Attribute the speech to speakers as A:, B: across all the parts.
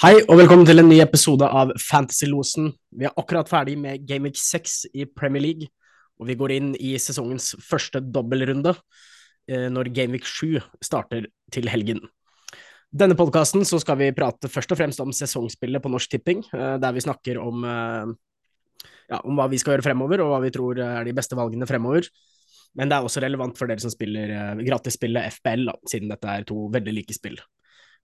A: Hei og velkommen til en ny episode av Fantasy-losen. Vi er akkurat ferdig med Game Week 6 i Premier League, og vi går inn i sesongens første dobbeltrunde eh, når Game Week 7 starter til helgen. Denne podkasten skal vi prate først og fremst om sesongspillet på Norsk Tipping, eh, der vi snakker om, eh, ja, om hva vi skal gjøre fremover, og hva vi tror er de beste valgene fremover. Men det er også relevant for dere som spiller gratisspillet FBL, siden dette er to veldig like spill.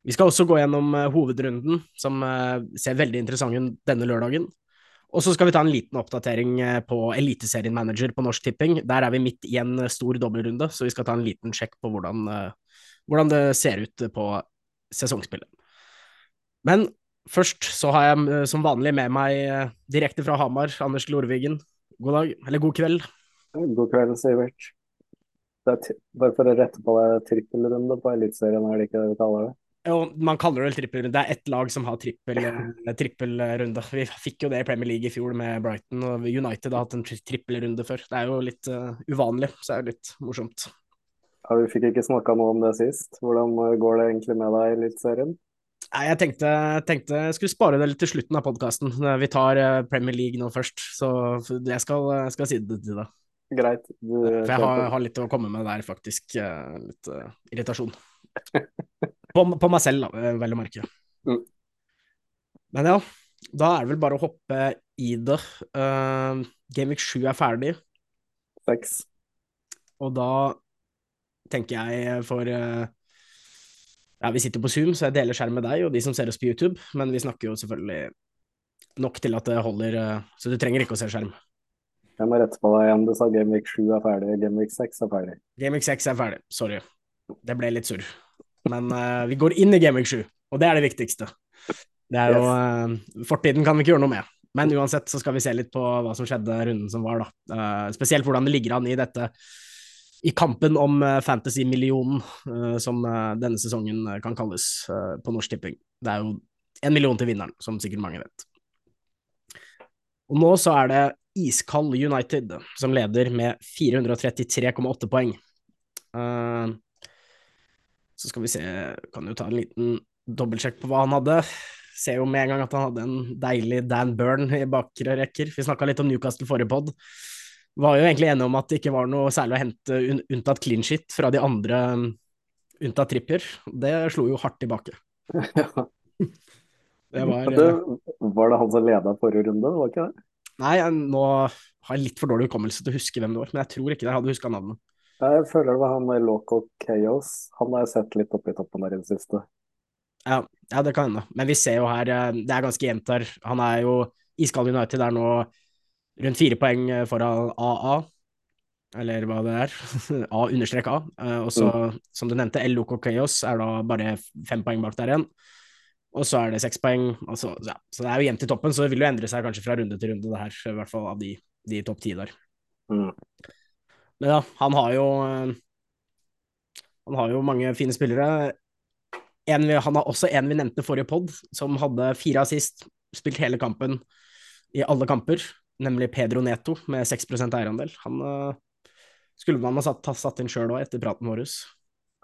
A: Vi skal også gå gjennom uh, hovedrunden, som uh, ser veldig interessant ut denne lørdagen. Og så skal vi ta en liten oppdatering uh, på Eliteserien Manager på Norsk Tipping. Der er vi midt i en stor dobbeltrunde, så vi skal ta en liten sjekk på hvordan, hvordan det ser ut på sesongspillet. Men først så har jeg som vanlig med meg direkte fra Hamar, Anders Glorvigen. God dag, eller god kveld.
B: God kveld, Sivert. Bare for å rette på det, trippelrunde på Eliteserien, er det ikke det vi kaller det?
A: Og man kaller det vel trippelrunde. Det er ett lag som har trippelrunde. Trippel vi fikk jo det i Premier League i fjor med Brighton, og United har hatt en trippelrunde før. Det er jo litt uh, uvanlig, så det er jo litt morsomt.
B: Ja, Vi fikk ikke snakka noe om det sist. Hvordan eh, går det egentlig med deg i Eliteserien?
A: Nei, jeg tenkte, tenkte jeg skulle spare det litt til slutten av podkasten. Vi tar Premier League nå først, så jeg skal, jeg skal si det til deg.
B: Greit.
A: Du, For jeg har, har, litt å komme med der, faktisk. Litt uh, irritasjon. På, på, meg selv, da, vel å merke. Mm. Men ja, da er det vel bare å hoppe i det. Uh, Gameweek 7 er ferdig.
B: Thanks.
A: Og da tenker jeg for uh, Ja, vi sitter på Zoom, så jeg deler skjerm med deg og de som ser oss på YouTube, men vi snakker jo selvfølgelig nok til at det holder, uh, så du trenger ikke å se skjerm.
B: Jeg må rette på deg igjen. Du sa Gameweek 7 er ferdig, Gameweek 6 er ferdig.
A: Gameweek 6 er ferdig, sorry. Det ble litt surr. Men uh, vi går inn i Gameweek 7, og det er det viktigste. Det er jo uh, Fortiden kan vi ikke gjøre noe med. Men uansett så skal vi se litt på hva som skjedde runden som var, da. Uh, spesielt hvordan det ligger an i dette i kampen om fantasy-millionen, som denne sesongen kan kalles på Norsk Tipping. Det er jo en million til vinneren, som sikkert mange vet. Og nå så er det iskald United som leder med 433,8 poeng. Uh, så skal vi se, kan jo ta en liten dobbeltsjekk på hva han hadde. Ser jo med en gang at han hadde en deilig Dan Burn i bakre rekker. Vi snakka litt om Newcastle forrige pod. Var jo egentlig enige om at det ikke var noe særlig å hente unntatt clean shit fra de andre unntatt Trippier. Det slo jo hardt tilbake.
B: det var det, Var det han som leda forrige runde, var ikke det?
A: Nei, nå har jeg litt for dårlig hukommelse til å huske hvem det var, men jeg tror ikke det. Jeg hadde huska navnet.
B: Jeg føler det var han med Loco Chaos. Han har jeg sett litt opp i toppen der i det siste.
A: Ja, ja, det kan hende. Men vi ser jo her, eh, det er ganske jevnt her. Han er jo Iskald United er nå rundt fire poeng eh, foran AA, eller hva det er. A understrek A. Eh, og så, mm. som du nevnte, El Loco Chaos er da bare fem poeng bak der igjen. Og så er det seks poeng. Altså, ja. Så det er jo jevnt i toppen, så det vil jo endre seg kanskje fra runde til runde, det her. I hvert fall av de, de topp ti der. Mm. Men ja, han har jo eh, Han har jo mange fine spillere. En, han har også en vi nevnte forrige pod, som hadde fire assist, spilt hele kampen i alle kamper, nemlig Pedro Neto med 6% eierandel. Han uh, skulle man ha satt, satt inn sjøl òg, etter praten vår.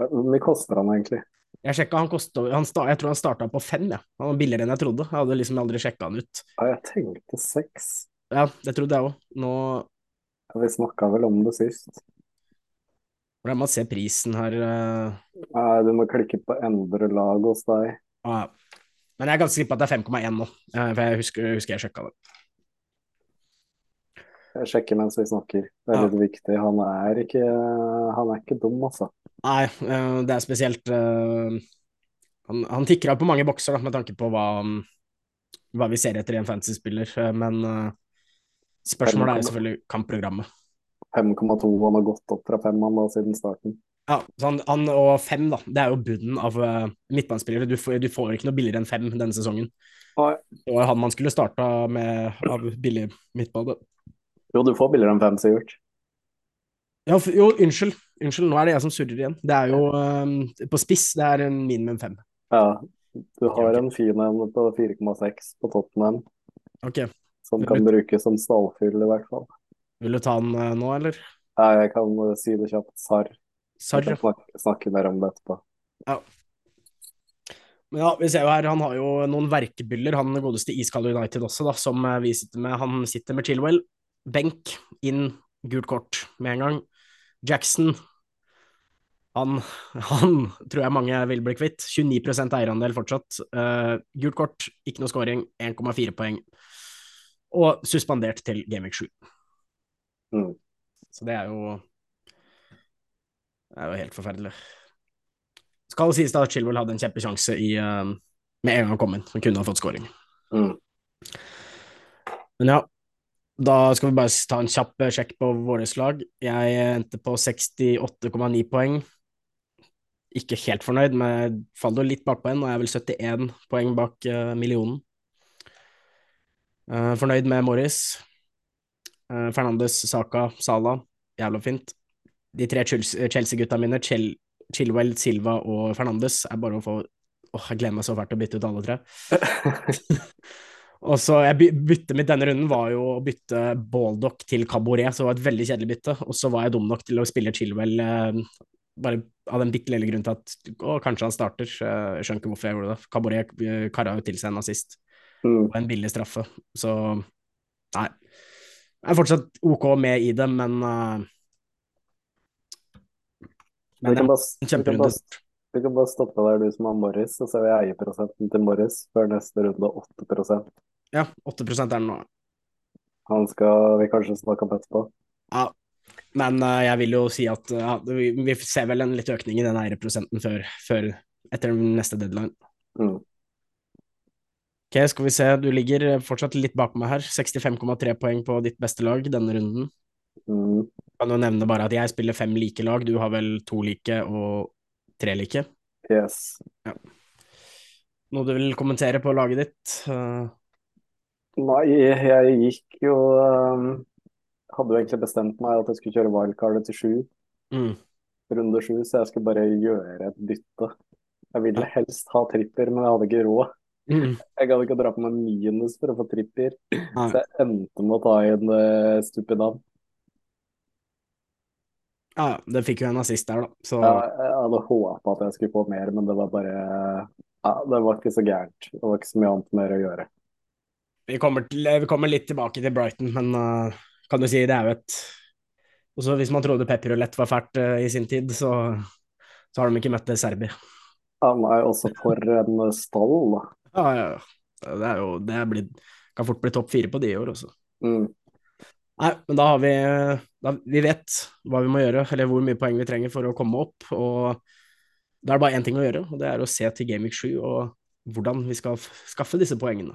B: Hvor mye koster han egentlig?
A: Jeg sjekka, han kostet, han sta, jeg tror han starta på fem, ja. Han var billigere enn jeg trodde. Jeg hadde liksom aldri sjekka han ut.
B: Ja, jeg tenkte seks.
A: Ja, det trodde jeg òg. Nå
B: vi snakka vel om det sist.
A: Hvordan man ser prisen her?
B: Nei, du må klikke på 'endre lag' hos deg.
A: Ah, Men jeg er ganske sikker på at det er 5,1 nå, for jeg husker, husker jeg sjekka det.
B: Jeg sjekker mens vi snakker. Det er ja. litt viktig. Han er ikke, han er ikke dum, altså.
A: Nei, uh, det er spesielt uh, Han, han tikker av på mange bokser da, med tanke på hva, hva vi ser etter i en fantasy-spiller, men Spørsmålet er selvfølgelig kampprogrammet.
B: 5,2, han har gått opp fra 5 han da siden starten.
A: Ja, han, han, og 5, da. Det er jo bunnen av uh, midtbanespillere. Du, du får ikke noe billigere enn 5 denne sesongen.
B: Nei.
A: Det var han man skulle starta med av billig midtbane.
B: Jo, du får billigere enn 5, Sivert.
A: Ja, jo, unnskyld. Unnskyld, nå er det jeg som surrer igjen. Det er jo um, på spiss, det er en minimum 5.
B: Ja, du har en fin en på 4,6 på Tottenham.
A: Ok,
B: som kan brukes som stallfyll, i hvert fall.
A: Vil du ta den uh, nå, eller?
B: Nei, jeg kan uh, si det kjapt. Sarr.
A: Sarr.
B: Jeg snakke, snakke, mer om det etterpå.
A: Ja. Men ja, vi ser jo her, han har jo noen verkebyller, han godeste iskalde United også, da, som eh, vi sitter med. Han sitter med Chilwell. Benk, inn, gult kort med en gang. Jackson, han, han tror jeg mange vil bli kvitt. 29 eierandel fortsatt. Uh, gult kort, ikke noe scoring, 1,4 poeng. Og suspendert til Gameweek 7.
B: Mm.
A: Så det er jo Det er jo helt forferdelig. Skal det sies da at Chilwell hadde en kjempesjanse i, uh, med en gang han kom inn, han kunne ha fått scoring.
B: Mm.
A: Men ja, da skal vi bare ta en kjapp sjekk på våre slag. Jeg endte på 68,9 poeng. Ikke helt fornøyd, men jeg faller litt bakpå en, og jeg er vel 71 poeng bak uh, millionen. Uh, fornøyd med Morris. Uh, Fernandes, Saka, Sala. Jævla fint. De tre Chelsea-gutta mine, Chil Chilwell, Silva og Fernandes, er bare å få Åh, jeg gleder meg så fælt til å bytte ut alle tre. og så jeg Byttet mitt denne runden var jo å bytte Baldock til Cabaret, så det var et veldig kjedelig bytte. Og så var jeg dum nok til å spille Chilwell eh, bare av den bitte lille grunnen til at å, kanskje han starter. Jeg skjønner ikke hvorfor jeg gjorde det. Cabaret eh, kara jo til seg en assist
B: mm.
A: og en billig straffe, så nei. Jeg er fortsatt OK med i det, men uh,
B: men det er en vi, bare, vi kan bare stoppe der, du som har Morris, og så vil jeg eierprosenten til Morris før neste runde 8%
A: Ja, 8 er den nå.
B: Han skal vi kanskje snakke om etterpå.
A: Ja, men uh, jeg vil jo si at uh, vi, vi, ser vel en litt økning i den eierprosenten før, før etter neste deadline.
B: Mm.
A: Ok, skal vi se, du ligger fortsatt litt bak meg her. 65,3 poeng på ditt beste lag denne runden.
B: Mm.
A: Kan jo nevne bare at jeg spiller fem like lag, du har vel to like og tre like?
B: Yes.
A: Ja. Noe du vil kommentere på laget ditt? Uh...
B: Nei, jeg gikk jo um, Hadde jo egentlig bestemt meg at jeg skulle kjøre wildcardet til sju.
A: Mm.
B: Runde sju, så jeg skulle bare gjøre et bytte. Jeg ville helst ha tripper, men jeg hadde ikke råd.
A: Mm.
B: Jeg gadd ikke å dra på meg minus for å få tripper,
A: Nei.
B: så jeg endte med å ta en uh, Stupidam.
A: Ja, det fikk jo en assist der, da. Så
B: Ja, jeg hadde håpa at jeg skulle få mer, men det var bare ja, Det var ikke så gærent. Det var ikke så mye annet mer å gjøre.
A: vi kommer, til, vi kommer litt tilbake til Brighton, men uh, kan du si det er jo et Også hvis man trodde pepperulett var fælt uh, i sin tid, så, så har de ikke møtt Serbia.
B: Han er også for en stall, da.
A: Ja, ja, ja. Det er jo Det blitt, kan fort bli topp fire på de i år også.
B: Mm.
A: Nei, men da har vi da, Vi vet hva vi må gjøre, eller hvor mye poeng vi trenger for å komme opp. Og da er det bare én ting å gjøre, og det er å se til Gameweek 7 og hvordan vi skal skaffe disse poengene.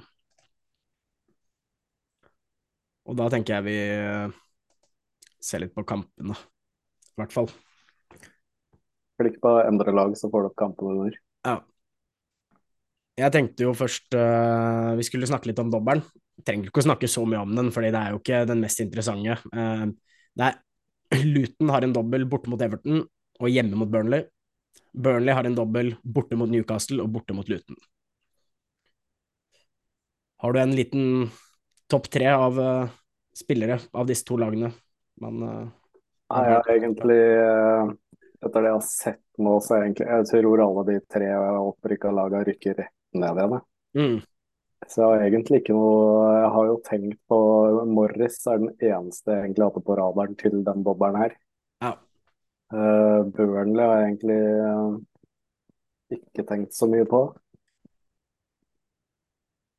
A: Og da tenker jeg vi ser litt på kampene, i hvert fall.
B: Klikk på endre lag, så får du opp kampene under.
A: Ja. Jeg tenkte jo først uh, vi skulle snakke litt om dobbelen. Trenger ikke å snakke så mye om den, fordi det er jo ikke den mest interessante. Uh, det Luton har en dobbel borte mot Everton og hjemme mot Burnley. Burnley har en dobbel borte mot Newcastle og borte mot Luton. Har du en liten topp tre av uh, spillere av disse to lagene? Man,
B: Nei, jeg har egentlig Etter det jeg har sett nå, så egentlig Jeg tror alle de tre opprykka laga rykker rett ned igjen.
A: mm,
B: Så jeg har egentlig ikke noe Jeg har jo tenkt på Morris er den eneste jeg egentlig hadde på radaren til den bobberen her.
A: Ja.
B: Uh, Burnley har jeg egentlig uh, ikke tenkt så mye på.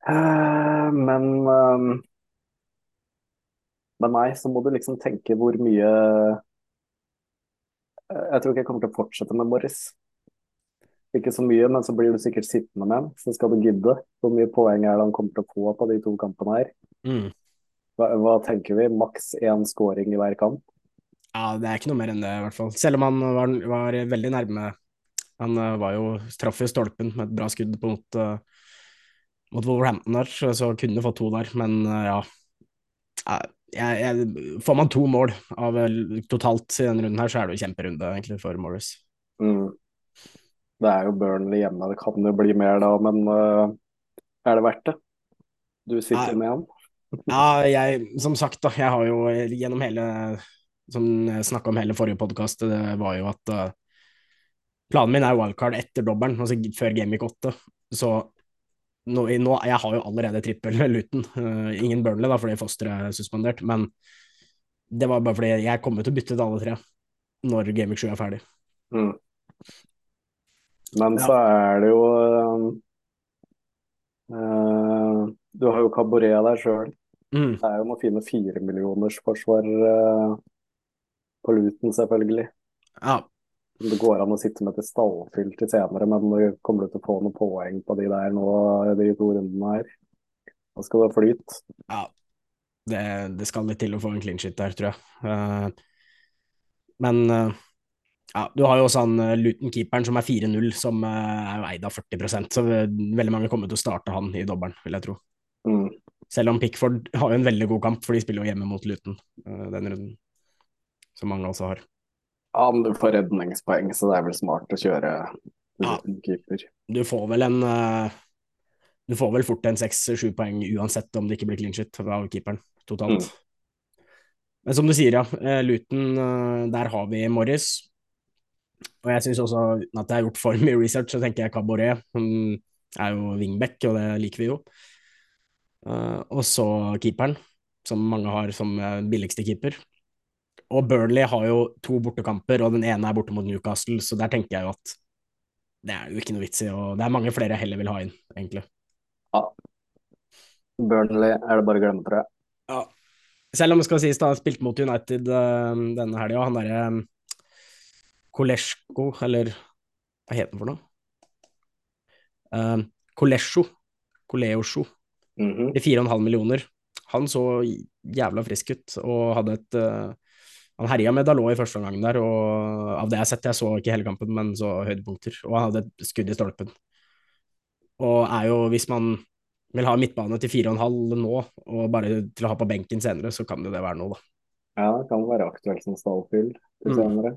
B: Uh, men um, Men nei, så må du liksom tenke hvor mye Jeg tror ikke jeg kommer til å fortsette med Morris. Ikke så mye, men så blir du sikkert sittende med den. Så skal du gidde. Hvor mye poeng er det han kommer til å få på de to kampene her?
A: mm.
B: Hva, hva tenker vi? Maks én scoring i hver kamp?
A: Ja, det er ikke noe mer enn det, i hvert fall. Selv om han var, var veldig nærme. Han uh, var jo traff jo stolpen med et bra skudd på mot, uh, mot Wolverhampton der, så, kunne fått to der, men uh, ja. Jeg, jeg, får man to mål av totalt i denne runden her, så er det jo kjemperunde egentlig for Morris.
B: Mm. Det er jo Burnley hjemme, det kan jo bli mer da, men er det verdt det? Du sitter
A: Nei.
B: med han?
A: Ja, jeg, som sagt, da, jeg har jo gjennom hele Som jeg snakka om hele forrige podkast, det var jo at uh, planen min er wildcard etter dobbelen, altså før Gameweek 8. Så nå, nå, jeg har jo allerede trippel Luton. Uh, ingen Burnley, da, fordi Foster er suspendert. Men det var bare fordi jeg kommer til å bytte ut alle tre når Gameweek 7 er ferdig.
B: Mm. Men ja. så er det jo uh, Du har jo Caboret der sjøl. Mm. Det er jo noe fine firemillionersforsvar uh, på Luton, selvfølgelig.
A: Ja.
B: Det går an å sitte med til stallfyll til senere, men du kommer du til å få noen poeng på de der nå, de to rundene her. Da skal det flyte.
A: Ja, det, det, skal litt til å få en clean shit der, tror jeg. Uh, men uh, ja, du har jo også han uh, Luton-keeperen som er 4-0, som er jo eid av 40% så veldig mange kommer til å starte han i dobbelen, vil jeg tro.
B: Mm.
A: Selv om Pickford har jo en veldig god kamp, for de spiller jo hjemme mot Luton den runden. Som mange også har.
B: Ja, men du får redningspoeng, så det er vel smart å kjøre Luton-keeper.
A: Du får vel en Du får vel fort en seks-sju poeng uansett om det ikke blir clean shit av keeperen totalt. Mm. Men som du sier, ja. Eh, Luton, der har vi Morris. Og jeg syns også uten at jeg har gjort for mye research, så tenker jeg Cabaret. Han er jo wingback, og det liker vi jo. Uh, og så keeperen, som mange har som billigste keeper. Og Burnley har jo to bortekamper, og den ene er borte mot Newcastle, så der tenker jeg jo at det er jo ikke noe vits i, og det er mange flere jeg heller vil ha inn, egentlig.
B: Ja. Burnley er det bare å glemme, tror jeg.
A: Ja. Selv om det skal sies da, han spilte mot United uh, denne helga, han derre um, Kolesjko, eller hva heter han for noe? Uh, Kolesjo. Koleosjo.
B: Mm -hmm.
A: I 4,5 millioner. Han så jævla frisk ut og hadde et uh, han herja med Dalot i første omgang der, og av det jeg har sett, jeg så ikke hele kampen, men så høydepunkter. Og han hadde et skudd i stolpen. Og er jo, hvis man vil ha midtbane til fire og en halv nå, og bare til å ha på benken senere, så kan det det være noe, da.
B: Ja, det kan være aktuelt som stallfyll til mm. senere.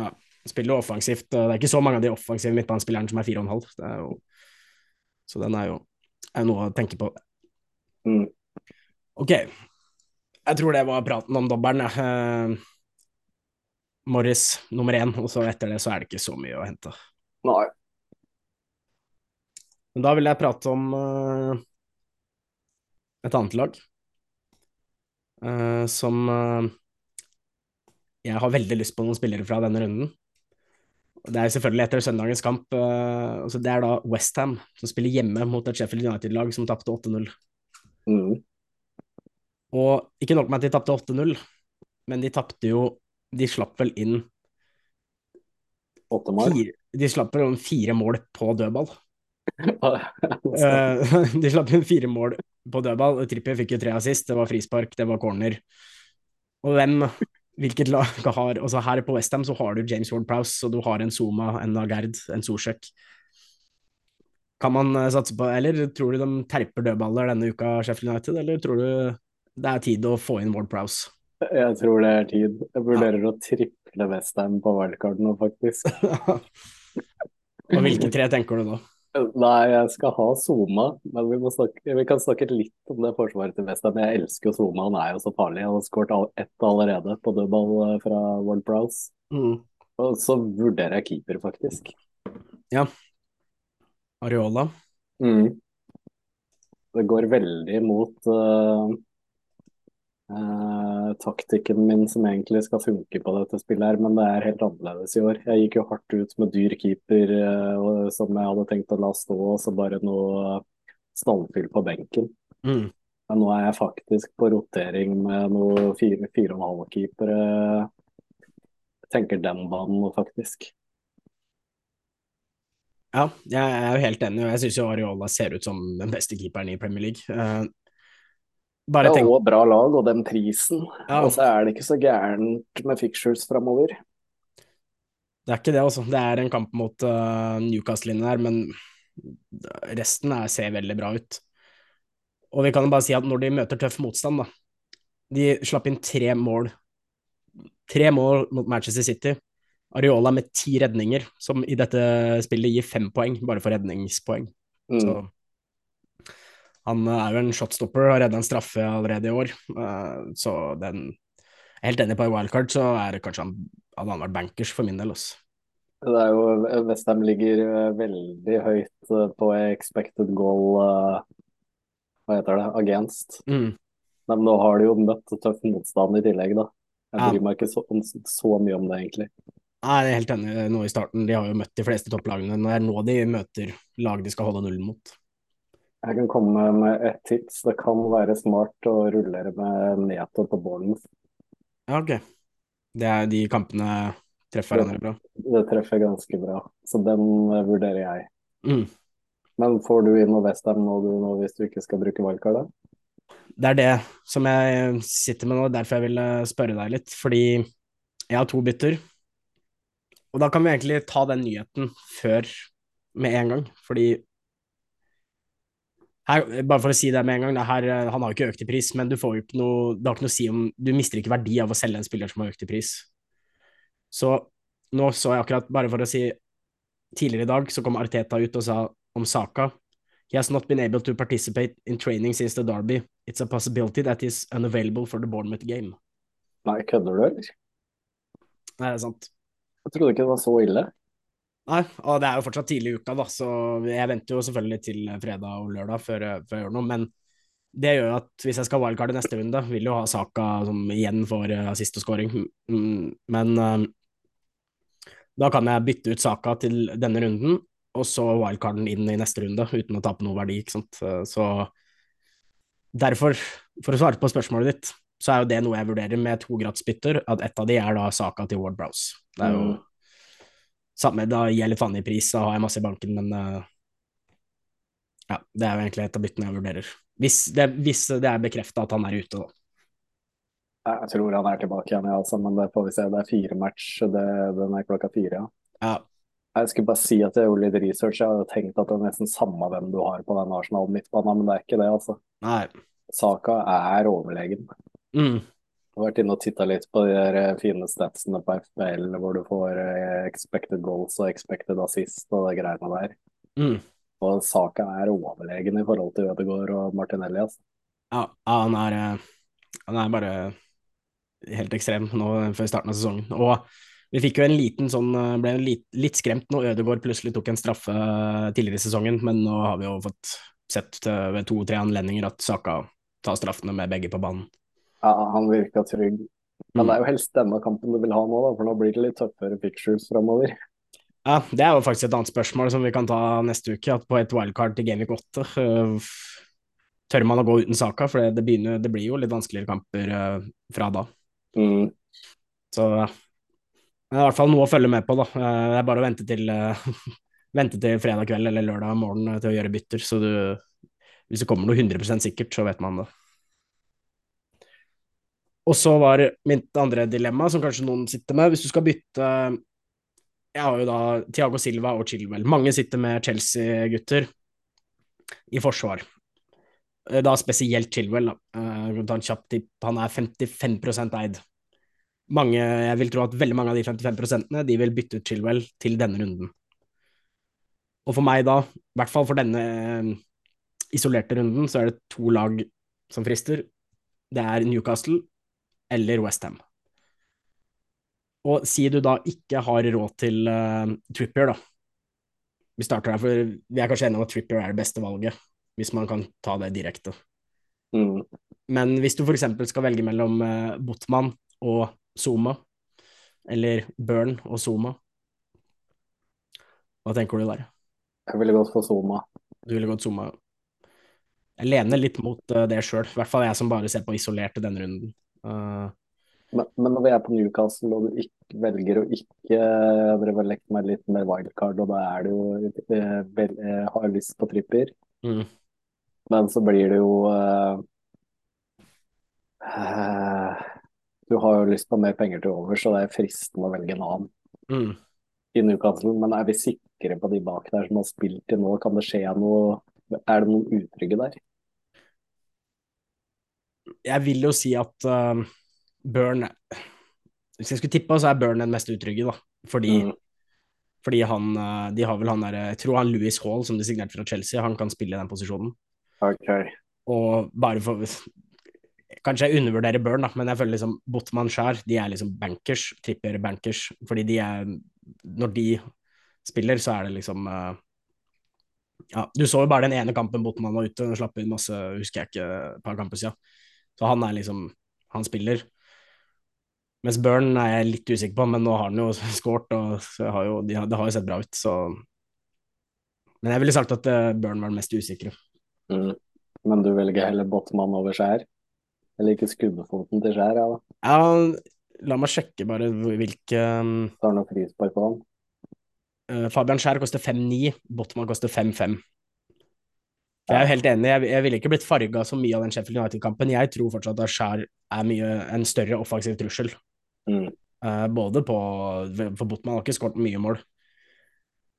A: Ja, spiller jo offensivt. Det er ikke så mange av de offensive midtbanespillerne som er fire og en halv. Så den er jo er noe å tenke på.
B: Mm.
A: Ok, jeg tror det var praten om dobbelen. Uh, Morris nummer én, og så etter det så er det ikke så mye å hente.
B: Nei.
A: Men da vil jeg prate om uh, et annet lag uh, som uh, jeg har veldig lyst på noen spillere fra denne runden. Det er selvfølgelig etter søndagens kamp. Altså det er da Westham som spiller hjemme mot et Sheffield United-lag som tapte 8-0.
B: Mm.
A: Og ikke nok med at de tapte 8-0, men de tapte jo de slapp vel inn
B: Åtte mål?
A: Fire, de slapp vel inn fire mål på dødball. uh, de slapp inn fire mål på dødball. Trippier fikk jo tre assist, det var frispark, det var corner. Og hvem, hvilket lag har altså Her på Westham så har du James Ward Prowse, og du har en Zuma, en Nagard, en Sorsøk Kan man uh, satse på Eller tror du de terper dødballer denne uka, Sheffield United, eller tror du det er tid å få inn Ward Prowse?
B: Jeg tror det er tid. Jeg vurderer ja. å triple Westham på wildcard nå, faktisk.
A: Og hvilke tre tenker du da?
B: Nei, jeg skal ha Soma, men vi, snakke, vi, kan snakke litt om det forsvaret til Westham. Jeg elsker jo Soma, han er jo så farlig. Han har skåret ett allerede på dødball eh, fra World Browse.
A: Mm.
B: Og så vurderer jeg keeper, faktisk.
A: Ja. Areola.
B: Mm. Det går veldig mot uh, eh, taktikken min som egentlig skal funke på dette spillet her, men det er helt annerledes i år. Jeg gikk jo hardt ut med dyr keeper eh, som jeg hadde tenkt å la stå, og så bare noe stallfyll på benken.
A: Mm.
B: Men nå er jeg faktisk på rotering med noe fire, fire og en halv keepere. Jeg tenker den banen nå, faktisk.
A: Ja, jeg er jo helt enig, og jeg syns jo Areola ser ut som den beste keeperen i Premier League.
B: Bare det er òg bra lag, og den prisen. Ja. Og så er det ikke så gærent med fixtures framover.
A: Det er ikke det, altså. Det er en kamp mot uh, Newcastle-linjen her, men resten er, ser veldig bra ut. Og vi kan jo bare si at når de møter tøff motstand, da De slapp inn tre mål. Tre mål mot Manchester City. Areola med ti redninger, som i dette spillet gir fem poeng, bare for redningspoeng. Mm. Så han eh, er jo en shotstopper har redda en straffe allerede i år, uh, så den helt enig på en wildcard, så er det kanskje han hadde han vært bankers for min del. Også.
B: Det er jo Westham ligger eh, veldig høyt eh, på expected goal eh, Hva heter det? Against.
A: Mm.
B: Men nå har de jo møtt tøff motstand i tillegg, da. Jeg bryr meg ikke så, så mye om det, egentlig.
A: Nei, jeg er helt enig nå i starten. De har jo møtt de fleste topplagene. Det er nå de møter lag de skal holde nullen mot.
B: Jeg kan komme med et tips. Det kan være smart å rullere med Neto på Bournemouth.
A: Ja, ok. Det er de kampene treffer hverandre bra.
B: Det treffer ganske bra, så den eh, vurderer jeg.
A: Mm.
B: Men får du inn noe Westham nå, nå hvis du ikke skal bruke valkar da?
A: Det er det som jeg sitter med nå, derfor jeg ville spørre deg litt. Fordi jeg har to bytter. Og da kan vi egentlig ta den nyheten før med en gang. Fordi her, bare for å si det med en gang, det her, han har jo ikke økt i pris, men du får jo ikke noe Det har ikke noe å si om Du mister ikke verdi av å selge en spiller som har økt i pris. Så nå så jeg akkurat, bare for å si Tidligere i dag så kom Arteta ut og sa om Saka He has not been able to participate in training since the derby. It's a possibility that is unavailable for the Bournemouth game.
B: Nei, kødder du, eller?
A: Nei, det er sant.
B: Jeg trodde ikke det var så ille.
A: Nei, og det er jo fortsatt tidlig i uka, da, så jeg venter jo selvfølgelig til fredag og lørdag før, før jeg gjør noe. Men det gjør jo at hvis jeg skal wildcarde neste runde, vil jo ha Saka som igjen uh, assist og scoring. Mm, men uh, da kan jeg bytte ut Saka til denne runden, og så wildcarden inn i neste runde uten å tape noe verdi, ikke sant. Så derfor, for å svare på spørsmålet ditt, så er jo det noe jeg vurderer med to gratisbytter, at ett av de er da Saka til Ward Browse. Det er jo
B: Mm.
A: Samme, da gjelder faen i pris, da har jeg masse i banken, men uh, ja, det er jo egentlig et av byttene jeg vurderer. Hvis det, hvis det er bekrefta at han er ute, da.
B: Jeg tror han er tilbake igjen, ja, altså, men det får vi se. Det er fire match, det, den er klokka fire, ja.
A: Ja,
B: Jeg skulle bare si at jeg gjorde litt research. Jeg hadde tenkt at det er nesten samme hvem du har på den Arsenal midtbanen, men det er ikke det, altså.
A: nei.
B: Saka er overlegen.
A: Mm,
B: vært inne og titta litt på de der eh, fine statsene på FBL, hvor du får eh, expected goals og expected assist og de greiene der.
A: mm.
B: Og Saka er overlegen i forhold til Ødegaard og Martinelli. Altså.
A: Ja, han er eh, Han er bare helt ekstrem nå før starten av sesongen. Og vi fikk jo en liten sånn Ble litt, litt skremt når Ødegaard plutselig tok en straffe tidligere i sesongen, men nå har vi jo fått sett ved to-tre anledninger at Saka tar straffene med begge på banen.
B: Ja, han virka trygg. Men
A: Mm.
B: det er jo helst denne kampen du vil ha nå, da, for nå blir det litt tøffere pictures framover.
A: Ja, det er jo faktisk et annet spørsmål som vi kan ta neste uke. At på et wildcard til Gameweek 8 uh, tør man å gå uten Saka, for det, det, begynner, det blir jo litt vanskeligere kamper uh, fra da.
B: Mm.
A: Så det er i hvert fall noe å følge med på, da. Eh, Det er bare å vente til, øh, vente til fredag kveld eller lørdag morgen øh, til å gjøre bytter. Så du, hvis det kommer noe 100% sikkert, så vet man det. Og så var mitt andre dilemma, som kanskje noen sitter med, hvis du skal bytte Jeg har jo da Thiago Silva og Chilwell. Mange sitter med Chelsea-gutter i forsvar. Eh, Da spesielt Chilwell. da. Eh. Han er 55% eid. Mange, jeg vil tro at veldig mange av de 55% de vil bytte ut Chilwell til denne runden. Og for meg da, i hvert fall for denne eh, isolerte runden, så er det to lag som frister. Det er Newcastle eller Westham. Og si du da ikke har råd til uh, Trippier, da. Vi starter der, for vi er kanskje enige om at Trippier er det beste valget, hvis man kan ta det direkte.
B: Mm.
A: Men hvis du f.eks. skal velge mellom uh, Botman og Zuma, eller Burn og Zuma, hva tenker du der?
B: Jeg ville gått for Zuma.
A: Du ville gått Zuma. Jeg lener litt mot uh, det sjøl, i hvert fall jeg som bare ser på isolert i denne runden. Uh,
B: Men, men når vi er på Newcastle og du ikke, velger å ikke Jeg har lekt meg litt mer wildcard, og da er du jo eh, vel, eh, Har lyst på tripper,
A: mm,
B: men så blir det jo eh, eh, Du har jo lyst på mer penger til over, så det er fristende å velge en annen
A: mm.
B: i Newcastle. Men er vi sikre på de bak der som har spilt til nå? Kan det skje noe Er det noen utrygge der?
A: Jeg vil jo si at uh, Burn Hvis jeg skulle tippe, så er Burn den mest utrygge, da. Fordi,
B: Mm.
A: fordi han uh, De har vel han derre Jeg tror han Louis Hall, som de signerte fra Chelsea, han kan spille i den posisjonen.
B: Okay.
A: Og bare for Kanskje jeg undervurderer Burn, da, men jeg føler liksom Botman Skjær, de er liksom bankers, tripper bankers, fordi de er når de spiller, så er det liksom uh, Ja, du så jo bare den ene kampen Botman var ute, og slapp inn masse, husker jeg ikke, et par kamper siden. Så han er liksom Han spiller. Mens Burn er jeg litt usikker på, men nå har han jo skåret, og har jo, de, det har jo sett bra ut, så Men jeg ville sagt at uh, Burn var den mest usikre.
B: Mm. Men du velger heller Botman over Skjær? Eller ikke skuddefoten til Skjær, ja da?
A: Ja, la meg sjekke bare hvilke
B: Tar noe frispark på han?
A: Uh, Fabian Skjær koster 5-9, Botman koster 5-5. Jeg er jo helt enig, jeg, jeg ville ikke blitt farga så mye av den Sheffield United-kampen. Jeg tror fortsatt at Skjær er mye, en større offensiv trussel.
B: Mm.
A: Uh, både på For Botman har ikke skåret mye mål.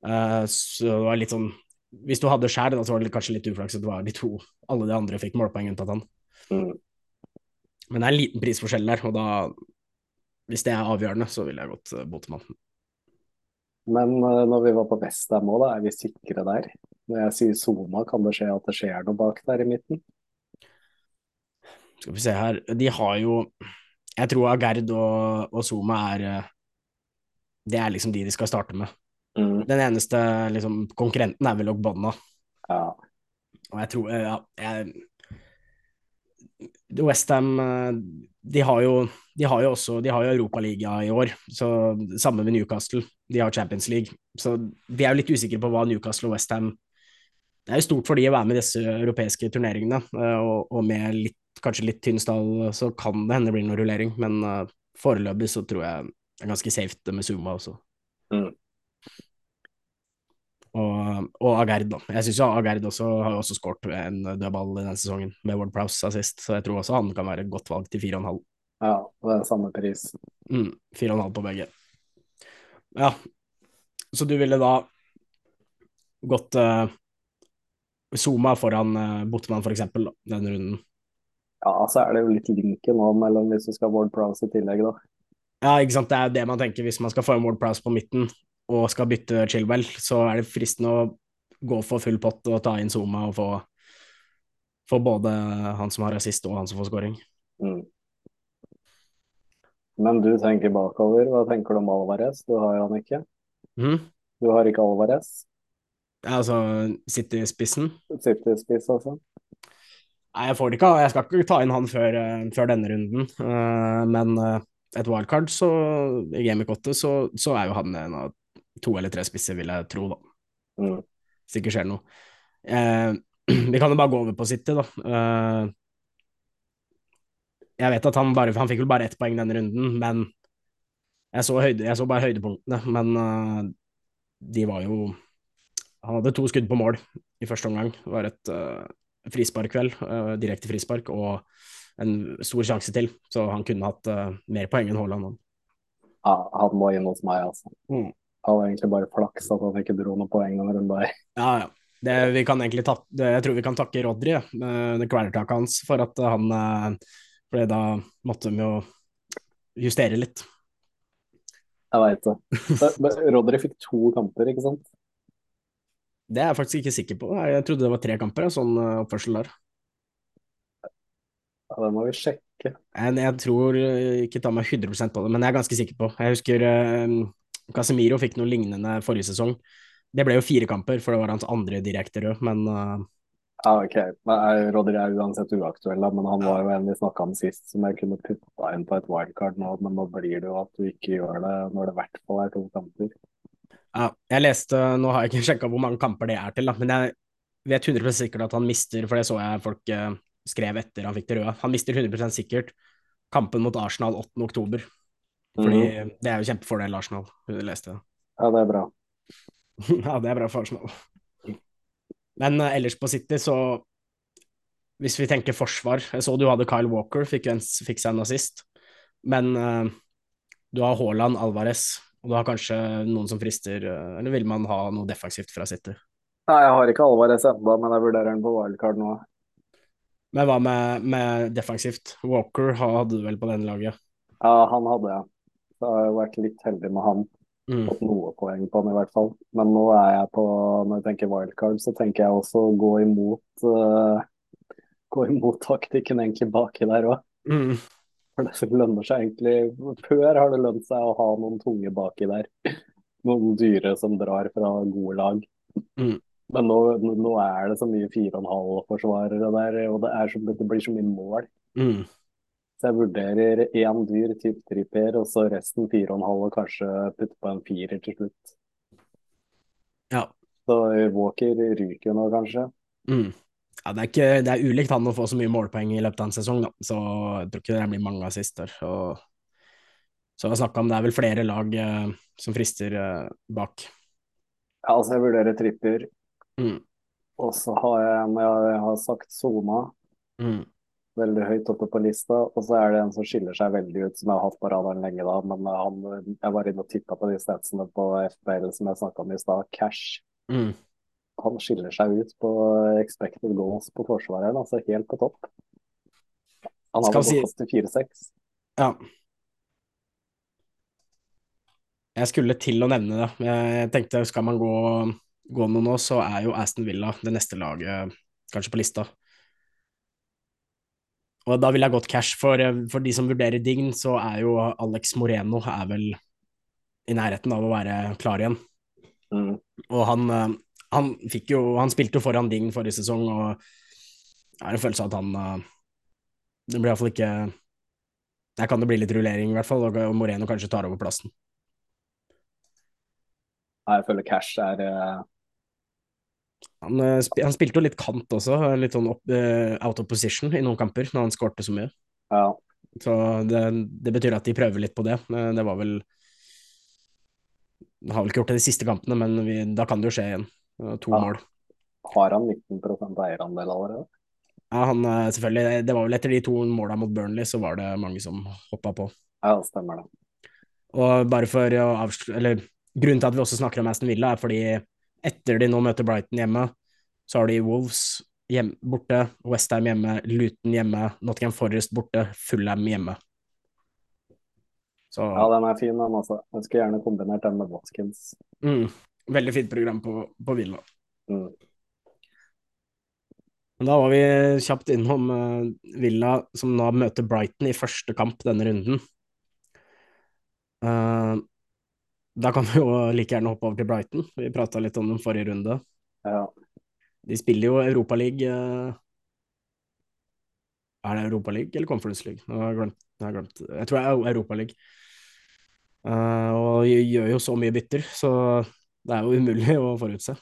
A: Uh, så det var litt sånn Hvis du hadde Skjær, da så var det kanskje litt uflaks at det var de to Alle de andre fikk målpoeng unntatt han.
B: Mm.
A: Men det er en liten prisforskjell der, og da Hvis det er avgjørende, så ville jeg gått uh, Botman.
B: Men når vi var på Westham òg, er vi sikre der? Når jeg sier sona, kan det skje at det skjer noe bak der i midten?
A: Skal vi se her De har jo Jeg tror Agerd og, og Zuma er Det er liksom de de skal starte med.
B: Mm.
A: Den eneste liksom, konkurrenten er vel Ogbonna.
B: Ja.
A: Og jeg tror Ja, jeg Westham de har jo de har jo også de har jo Europaliga i år, så samme med Newcastle. De har Champions League. Så vi er jo litt usikre på hva Newcastle og Westham Det er jo stort for de å være med i disse europeiske turneringene, og, og med litt, kanskje litt tynn stall så kan det hende blir noe rullering, men uh, foreløpig så tror jeg det er ganske safe med Zuma også.
B: Mm.
A: Og, og Agerd, da. Jeg syns Agerd også har også skåret en dødball i denne sesongen, med Ward Prowse assist, så jeg tror også han kan være et godt valg til 4,5.
B: Ja, det er samme pris.
A: Mm, 4,5 på begge. Ja, så du ville da gått uh, Zuma foran uh, Botman, for eksempel, denne runden?
B: Ja, så er det jo litt linken nå mellom hvis du skal ha Ward Prowse i tillegg, da.
A: Ja, ikke sant. Det er det man tenker hvis man skal få en Ward Prowse på midten og skal bytte Chilwell, så er det fristende å gå for full pott og ta inn Zuma og få, få både han som har rasist og han som får scoring.
B: Mm. Men du tenker bakover. Hva tenker du om Alvarez? Du har jo han ikke.
A: Mm.
B: Du har ikke Alvarez.
A: Altså City-spissen?
B: City-spiss, altså.
A: Nei, jeg får det ikke. Jeg skal ikke ta inn han før, før denne runden. Uh, men uh, et wildcard så, i Game 8, så, så er jo han en av to eller tre spisser, vil jeg tro, da.
B: Mm.
A: Hvis det ikke skjer noe. Uh, vi kan jo bare gå over på City, da. jeg vet at han bare Han fikk vel bare ett poeng denne runden, men jeg så, høyde, jeg så bare høydepunktene. Men de var jo Han hadde to skudd på mål i første omgang. Det var et frispark vel, uh, direkte frispark, og en stor sjanse til. Så han kunne hatt uh, mer poeng enn Haaland.
B: Ja, han må inn hos meg, altså.
A: Mm.
B: Han var egentlig bare flaks at han ikke dro noen poeng denne runden der.
A: Ja, ja. Det, vi kan egentlig ta, det, jeg tror vi kan takke Rodry, uh, det kvelertaket hans, for at han For da måtte de jo justere litt.
B: Jeg veit det. Rodry fikk to kamper, ikke sant?
A: Det er jeg faktisk ikke sikker på. Jeg trodde det var tre kamper, sånn oppførsel der.
B: Ja, Det må vi sjekke.
A: Jeg, jeg tror ikke ta meg 100% på det, men jeg er ganske sikker på. Jeg husker uh, Casemiro fikk noe lignende forrige sesong. Det ble jo fire kamper, for det var hans andre direkte rød, men uh...
B: Ja, ok. Rodri er uansett uaktuell, men han var jo en vi snakka om sist som jeg kunne putta inn på et wildcard nå, men nå blir det jo at du ikke gjør det når det i hvert fall er to kamper.
A: Ja, jeg leste, nå har jeg ikke sjekka hvor mange kamper det er til, da, men jeg vet 100% sikkert at han mister, for det så jeg folk uh, skrev etter han fikk det røde. Han mister 100% sikkert kampen mot Arsenal 8. oktober. Fordi mm. det er jo kjempefordel Arsenal, hun leste.
B: Ja, det er bra.
A: ja, det er bra for Arsenal. Men uh, ellers på City, så Hvis vi tenker forsvar Jeg så du hadde Kyle Walker, fikk, en, fikk seg en assist. Men uh, du har Haaland, Alvarez, og du har kanskje noen som frister Eller vil man ha noe defensivt fra City?
B: Nei, jeg har ikke Alvarez ennå, men jeg vurderer den på wildcard nå.
A: Men hva med, med defensivt? Walker hadde du vel på denne laget?
B: Ja, han hadde jeg. Så jeg har jeg vært litt heldig med han.
A: Mm.
B: Fått noe poeng på han i hvert fall. Men nå er jeg på, når jeg tenker wildcard, så tenker jeg også å gå imot uh, Gå imot taktikken egentlig baki der òg.
A: Mm.
B: For det lønner seg egentlig Før har det lønt seg å ha noen tunge baki der. noen dyre som drar fra gode lag.
A: Mm.
B: Men nå, nå er det så mye 4,5-forsvarere der, og det, er så, det blir så mye mål.
A: Mm.
B: Så jeg vurderer én dyr, typ tripper, og så resten 4,5 og kanskje putte på en firer til slutt.
A: Ja.
B: Så Walker ryker jo nå, kanskje.
A: Mm. Ja, det er, ikke, det er ulikt han å få så mye målpoeng i løpet av en sesong, da. så jeg tror ikke det blir mange assister. Og så har jeg snakka om det er vel flere lag eh, som frister eh, bak.
B: Ja, altså jeg vurderer tripper.
A: Mm.
B: Og så har jeg, når jeg har sagt Zona,
A: Mm.
B: veldig høyt oppe på lista. Og så er det en som skiller seg veldig ut, som jeg har hatt på radaren lenge da. Men han, jeg var inne og titta på de statsene på FBL som jeg snakka om i stad. Cash.
A: Mm.
B: Han skiller seg ut på expected goals på forsvareren, altså helt på topp. Han har vel gått til 4-6.
A: Ja. Jeg skulle til å nevne det. Jeg tenkte skal man gå, gå noe nå, så er jo Aston Villa det neste laget kanskje på lista. Og da ville jeg gått cash, for, for de som vurderer Dign, så er jo Alex Moreno er vel i nærheten av å være klar igjen.
B: Mm.
A: Og han, eh, han jo Han spilte jo foran Ding forrige sesong, og jeg har en følelse av at han eh, Det blir iallfall ikke Der kan det bli litt rullering, i hvert fall, og Moreno kanskje tar over plassen.
B: Jeg føler Cash er eh,
A: Han, eh, han spilte jo litt kant også, litt sånn opp, out of position i noen kamper, når han skårte så mye.
B: ja,
A: Så det, det betyr at de prøver litt på det. Det var vel Har vel ikke gjort det de siste kampene, men vi, da kan det jo skje igjen. To mål.
B: Har han 19% eierandel allerede?
A: Ja, han, eh, selvfølgelig, det var vel etter de to måla mot Burnley, så var det mange som hoppa på.
B: Ja, stemmer det.
A: Og bare for å avslutte Eller grunnen til at vi også snakker om Aston Villa, er fordi etter de nå møter Brighton hjemme, så har de Wolves hjem, borte, Westham hjemme, Luton hjemme, Nottingham Forest borte, Fulham hjemme. Så
B: Ja, den er fin, den også. Jeg skulle gjerne kombinert den med Watkins.
A: mm, veldig fint program på, på Villa.
B: Mm.
A: Men da var vi kjapt innom uh, Villa, som nå møter Brighton i første kamp denne runden. Uh, da kan vi jo like gjerne hoppe over til Brighton. Vi prata litt om dem forrige runde.
B: Ja.
A: De spiller jo Europaliga uh, Er det Europaliga eller Conference League? Nå har jeg glemt. Jeg, har glemt. jeg tror det er Europaliga. Uh, og gjør jo så mye bytter, så det er jo umulig å forutse.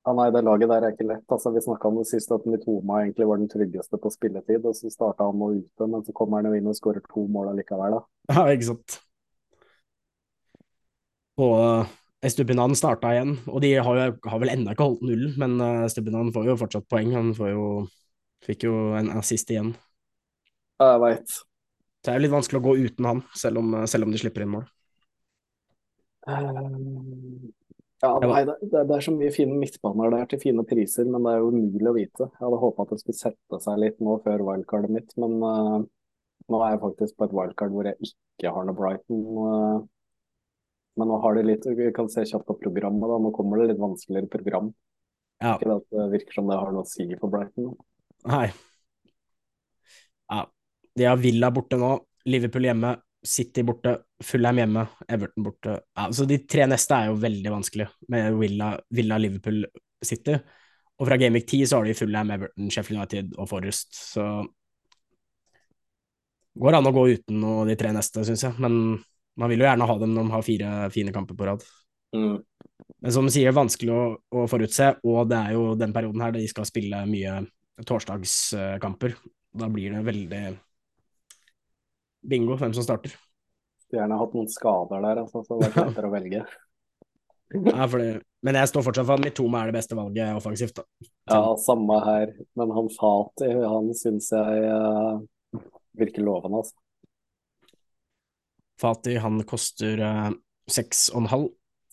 B: Ja, nei, det laget der er ikke lett. Altså, vi snakka om det sist, at Mitoma egentlig var den tryggeste på spilletid. og Så starta han nå ute, men så kommer han jo inn og skårer to mål allikevel. da.
A: Ja, ikke sant. Og uh, Estupinan starta igjen, og de har, jo, har vel ennå ikke holdt nullen, men uh, Estupinan får jo fortsatt poeng. Han får jo, fikk jo en assist igjen.
B: Ja, jeg veit.
A: Det er jo litt vanskelig å gå uten han, selv om, selv om de slipper inn mål.
B: Ja, nei, det det er så mye fine midtbaner der til fine priser, men det er jo umulig å vite. Jeg hadde håpa at det skulle sette seg litt nå før wildcardet mitt, men uh, nå er jeg faktisk på et wildcard hvor jeg ikke har noe Brighton. Uh, men nå har de litt Vi kan se kjapt på programmet, da. Nå kommer det litt vanskeligere program.
A: Ja.
B: Ikke at det virker som det har noe å si for Brighton.
A: Nei. Ja. De har Villa borte nå, Liverpool hjemme, City borte, Fulham hjemme, Everton borte. Ja, så de tre neste er jo veldig vanskelig, med Villa, Villa Liverpool, City. Og fra Gameweek 10 så har de Fulham, Everton, Sheffield United og Forrest, så Går an å gå uten noe de tre neste, syns jeg, men man vil jo gjerne ha dem når de har fire fine kamper på rad.
B: Mm.
A: Men som du sier, vanskelig å, å forutse, og det er jo den perioden her de skal spille mye torsdagskamper. Da blir det veldig bingo hvem som starter.
B: Skulle gjerne hatt noen skader der, altså, så det er lettere å velge.
A: Ja, fordi, men jeg står fortsatt for at Mitoma er det beste valget offensivt. Da.
B: Ja, samme her. Men han Fati, han syns jeg uh, virker lovende, altså.
A: Fati han koster eh, seks og en halv.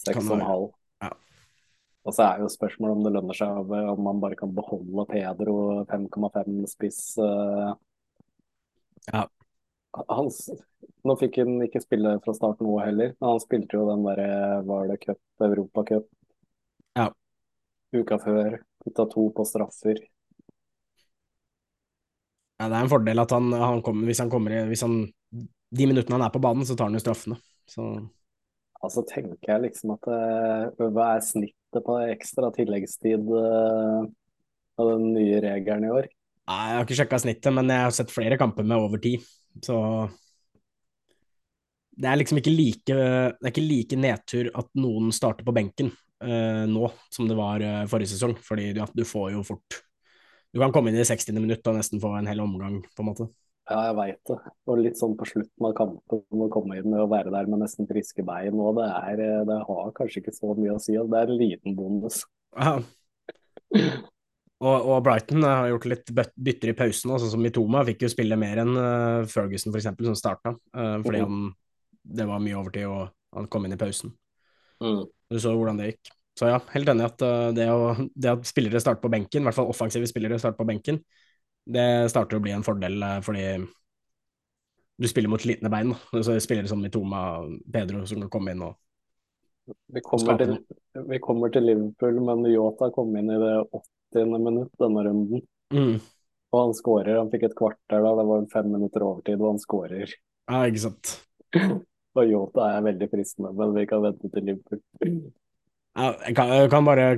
B: Seks og en halv.
A: Ja.
B: Og så er jo spørsmålet om det lønner seg om man bare kan beholde Pedro 5,5 spiss. Uh,
A: Ja.
B: Han, nå fikk han ikke spille fra start nå heller, men han spilte jo den derre Var det cup, Europacup?
A: Ja.
B: Uka før. Putta to på straffer.
A: Ja, det er en fordel at han, han kommer, hvis han kommer i hvis han, De minuttene han er på banen, så tar han jo straffene. Så
B: Altså tenker jeg liksom at eh, hva er snittet på ekstra tilleggstid eh, av den nye regelen i år?
A: Nei, Jeg har ikke sjekka snittet, men jeg har sett flere kamper med over ti. Så det er liksom ikke like, det er ikke like nedtur at noen starter på benken eh, nå som det var eh, forrige sesong. Fordi du, du får jo fort Du kan komme inn i 60. minutt og nesten få en hel omgang, på en måte.
B: Ja, jeg veit det. Og litt sånn på slutten av kampen å komme inn og være der med nesten friske bein og det, er, eh, det har kanskje ikke så mye å si. Det er en liten bonus.
A: Ja. Og, og, Brighton uh, har gjort litt bytter i pausen, sånn som Mitoma fikk jo spille mer enn uh, Ferguson f.eks., som starta, uh, fordi mm. han, det var mye overtid og han kom inn i pausen.
B: Mm.
A: Du så hvordan det gikk. Så ja, helt enig at det, å, det at spillere starter på benken, i hvert fall offensive spillere starter på benken, det starter å bli en fordel fordi du spiller mot slitne bein. Da. Så spillere som Mitoma Pedro som kan komme inn og
B: vi kommer, til, vi kommer til Liverpool, men Yota kom inn i det 80. minutt denne runden.
A: Mm.
B: Og han skårer. Han fikk et kvarter da, det var fem minutter overtid, og han skårer.
A: Ja, ikke sant.
B: og Yota er veldig fristende, men vi kan vente til Liverpool.
A: ja, jeg kan, jeg kan bare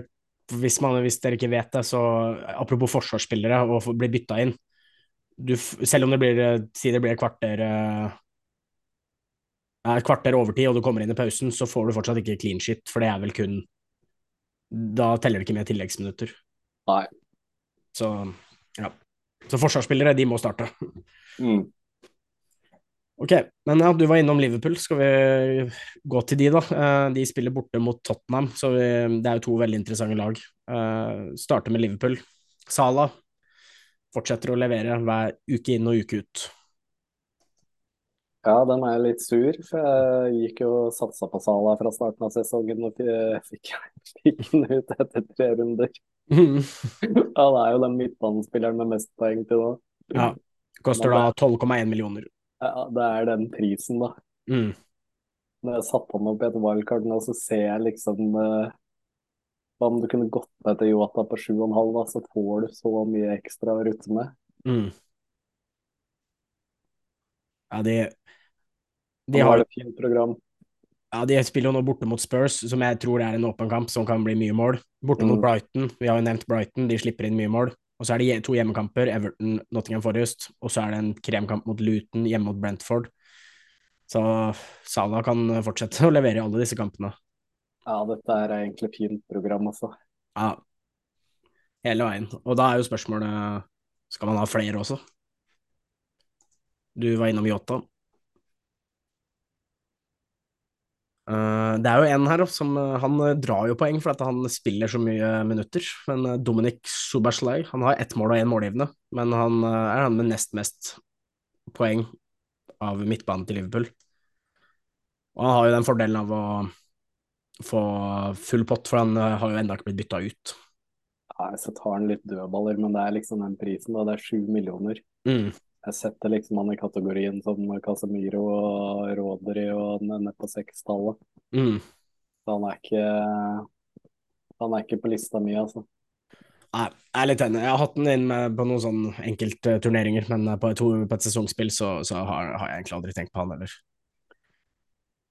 A: hvis, man, hvis, dere ikke vet det, så apropos forsvarsspillere og bli bytta inn du, Selv om det blir, si det blir et kvarter eh, et kvarter overtid og du kommer inn i pausen, så får du fortsatt ikke clean shit, for det er vel kun Da teller det ikke med tilleggsminutter.
B: Nei.
A: Så ja. Så forsvarsspillere, de må starte.
B: Mm.
A: Ok, men ja, du var innom Liverpool. Skal vi gå til de, da? Eh, de spiller borte mot Tottenham, så vi, det er jo to veldig interessante lag. Uh, starter med Liverpool. Sala fortsetter å levere hver uke inn og uke ut.
B: Ja, den er litt sur, for jeg gikk jo og satsa på Sala fra starten av sesongen og fikk, fikk den ut etter tre runder.
A: Mm.
B: det er jo den midtbanespilleren med mest poeng til nå.
A: Ja, koster da 12,1 millioner.
B: Ja, det er den prisen, da.
A: Mm.
B: Når jeg satte han opp i et wildcard nå, så ser jeg liksom uh, Om du kunne gått ned til Yota på 7,5, da, så får du så mye ekstra å rutte med.
A: Mm. Ja, de
B: de har et fint program.
A: Ja, De spiller jo nå borte mot Spurs, som jeg tror er en åpen kamp som kan bli mye mål. Borte mm. mot Brighton, vi har jo nevnt Brighton, de slipper inn mye mål. Og så er det to hjemmekamper, Everton, Nottingham Forest, og så er det en kremkamp mot Luton, hjemme mot Brentford. Så Salah kan fortsette å levere i alle disse kampene.
B: Ja, dette er egentlig fint program, altså.
A: Ja, hele veien. Og da er jo spørsmålet skal man ha flere også? Du var innom Yota. Uh, det er jo en her som uh, han uh, drar jo poeng for at han spiller så mye minutter. Men Dominic Subaslai han har ett mål og én målgivende, men han er han med nest mest poeng av midtbanen til Liverpool. Og han har jo den fordelen av å få full pott, for han har jo ennå ikke blitt bytta ut.
B: Nei, så tar han litt dødballer, men det er liksom den prisen, da. Det er sju millioner.
A: Mm.
B: Jeg setter liksom han i kategorien som Casemiro og Rodri og ned på sekstallet.
A: Mm.
B: Så han er ikke Han er ikke på lista mi, altså.
A: Nei, jeg er litt enig. Jeg har hatt den inn på noen sånn enkeltturneringer, men på et, på et sesongspill så, så har, har, jeg egentlig aldri tenkt på han heller.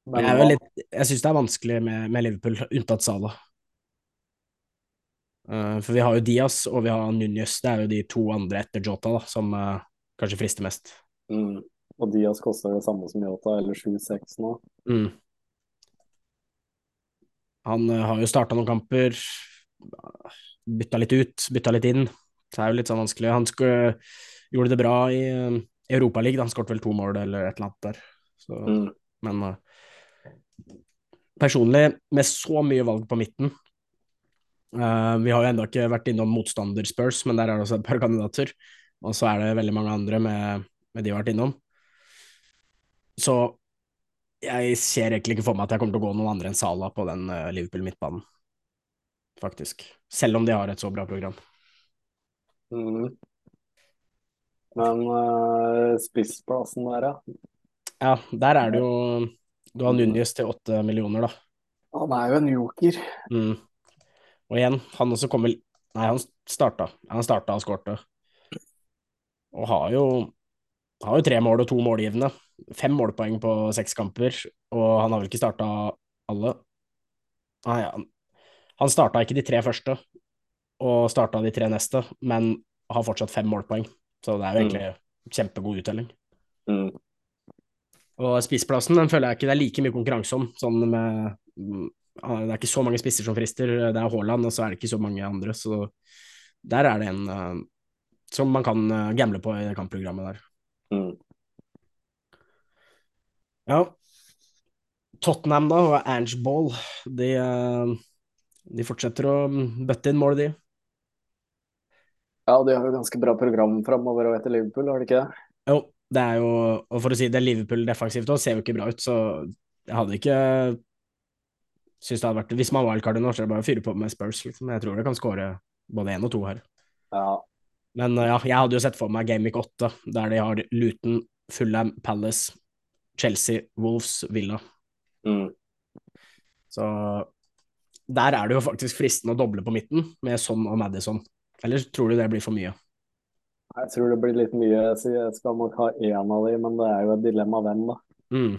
A: Men jeg, litt, jeg syns det er vanskelig med, med Liverpool, unntatt Sala. Uh, for vi har jo Diaz og vi har Núñez, det er jo de to andre etter Jota da, som, uh, kanskje frister mest.
B: Mm. Og Diaz koster det samme som Yota, eller 7-6 nå.
A: Mm. Han uh, har jo starta noen kamper, bytta litt ut, bytta litt inn. Det er jo litt sånn vanskelig. Han skulle, gjorde det bra i uh, Europaligaen, han skåret vel to mål eller et eller annet der. Så,
B: mm.
A: Men personlig, med så mye valg på midten uh, Vi har jo ennå ikke vært innom motstander Spurs, men der er det også et par kandidater. Og så er det veldig mange andre med, med de vi har vært innom. Så jeg ser egentlig ikke for meg at jeg kommer til å gå noen andre enn Sala på den uh, Liverpool midtbanen, faktisk. Selv om de har et så bra program.
B: Mm. Men uh, spissplassen der, ja?
A: Ja, der er det jo Du har Núñez til åtte millioner, da.
B: Han er jo en joker.
A: Mm. Og igjen, han også kommer Nei, han starta. Han starta og skårte. Og har jo, har jo tre mål og to målgivende. Fem målpoeng på seks kamper, og han har vel ikke starta alle. Nei, han, Han starta ikke de tre første, og starta de tre neste, men har fortsatt fem målpoeng. Så det er jo egentlig kjempegod uttelling.
B: Mm.
A: Og spissplassen den føler jeg ikke det er like mye konkurranse om. Sånn med, mm, det er ikke så mange spisser som frister. Det er Haaland, og så er det ikke så mange andre. Så der er det en uh, som man kan uh, gamble på i det kampprogrammet der.
B: Mm.
A: Ja. Tottenham, da, og Ange Ball, de, uh, de fortsetter å bøtte inn mål, de.
B: Ja, de har jo ganske bra program framover og etter Liverpool, har de ikke det?
A: Jo, det er jo Og for å si det, Liverpool defensivt òg ser jo ikke bra ut, så jeg hadde ikke synes det hadde vært Hvis man var i nå, så er det bare å fyre på med Spurs, liksom. Jeg tror det kan skåre både én og to her.
B: Ja.
A: Men ja, jeg hadde jo sett for meg Game Week 8, der de har Luton, Fulham, Palace, Chelsea, Wolves, Villa.
B: Mm.
A: Så der er det jo faktisk fristende å doble på midten, med Son og Madison. Eller tror du det blir for mye?
B: Jeg tror det blir litt mye. Jeg skal nok ha én av de, men det er jo et dilemma hvem, da.
A: Mm.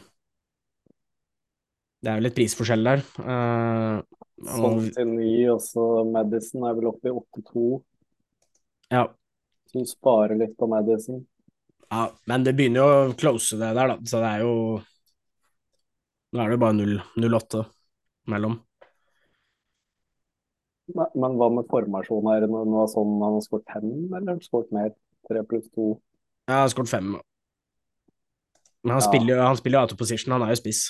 A: Det er jo litt prisforskjell der. Uh,
B: Sånn til ny, og så Madison er vel oppe i 8-2.
A: Ja.
B: Du sparer litt på Madison.
A: ja, men det begynner jo å close det der, da. Så det er jo Nå er det jo bare 0-8 mellom.
B: Men, men hva med formasjonen her? Nå er sånn han har skåret fem, eller har han skåret mer? Tre pluss to?
A: han har skåret fem. Men han
B: Ja.
A: spiller jo han spiller out of position, han er jo spiss.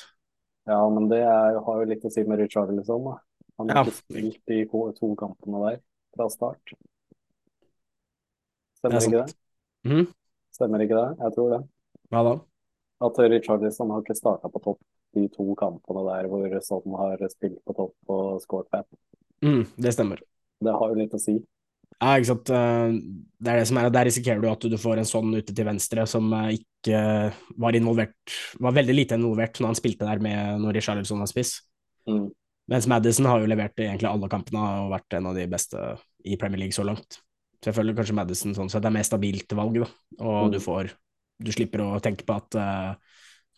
B: Ja, men det er, har jo litt å si med Richarlison, da. Han har
A: Ja.
B: ikke spilt de to kampene der fra start. Stemmer
A: det
B: ikke det?
A: Mhm.
B: Stemmer ikke det? Jeg tror det.
A: Hva da?
B: At Richarlison har ikke starta på topp de to kampene der hvor Sånn har spilt på topp og skåret fem.
A: Mm, det stemmer.
B: Det har jo litt å si.
A: Ja, ikke sant. Eh, Det er det som er, der risikerer du at du får en sånn ute til venstre som eh, ikke var involvert, var veldig lite involvert når han spilte der med når Richarlison var spiss.
B: Mm.
A: Mens Madison har jo levert egentlig alle kampene og vært en av de beste i Premier League så langt. Så jeg føler kanskje Madison sånn sett er mer stabilt valg, da. Og
B: Mm.
A: du får Du slipper å tenke på at uh,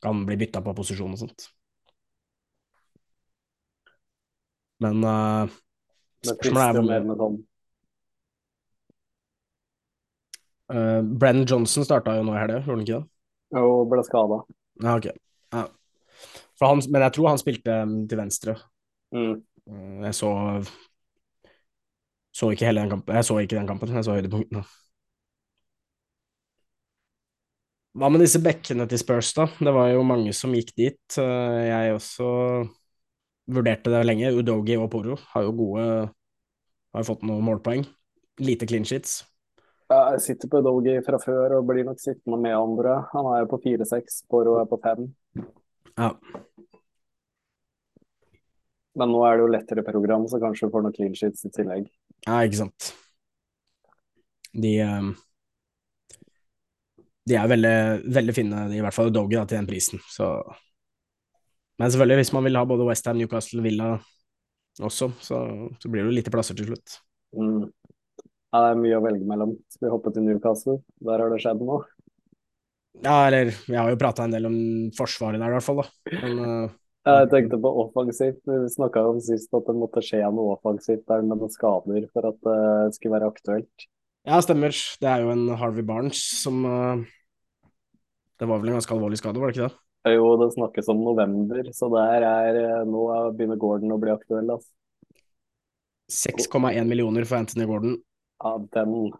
A: kan bli bytta på posisjon og sånt. Men uh, spørsmålet er
B: mer med sånn
A: uh, Brennan Johnson starta jo nå i helga, gjorde han ikke det?
B: Og ble skada.
A: Ja, ok. Ja. Han, men jeg tror han spilte um, til venstre.
B: Mm.
A: Uh, Jeg så Så ikke hele den kampen. Jeg så ikke den kampen, jeg så høydepunktene. Hva med disse bekkene til Spurs, da? Det var jo mange som gikk dit. Uh, Jeg også vurderte det lenge. Udogi og Poro har jo gode Har fått noen målpoeng. Lite clean sheets.
B: Ja, Jeg sitter på Udogi fra før og blir nok sittende med andre. Han er jo på 4-6, Poro er på 5.
A: Ja.
B: Men nå er det jo lettere program, så kanskje du får noen clean sheets i tillegg.
A: Ja, ikke sant. De um, De er veldig, veldig fine, i hvert fall Doggy, til den prisen, så Men selvfølgelig, hvis man vil ha både Westham, Newcastle, Villa også, så, så blir det jo lite plasser til slutt.
B: Mm. Ja, det er mye å velge mellom. Skal vi hoppe til Newcastle? Der har det skjedd noe.
A: Ja, eller Vi har jo prata en del om forsvaret der, i hvert fall, da. Men uh,
B: Jeg tenkte på offensivt. Vi snakka om sist at det måtte skje noe offensivt der med noen skader for at det skulle være aktuelt.
A: ja, stemmer. Det er jo en Harvey Barnes som uh, Det var vel en ganske alvorlig skade, var det ikke det?
B: Jo, det snakkes om november, så der er eh, nå begynner Gordon å bli aktuell. Altså.
A: 6,1 millioner for Anthony Gordon.
B: Ja, den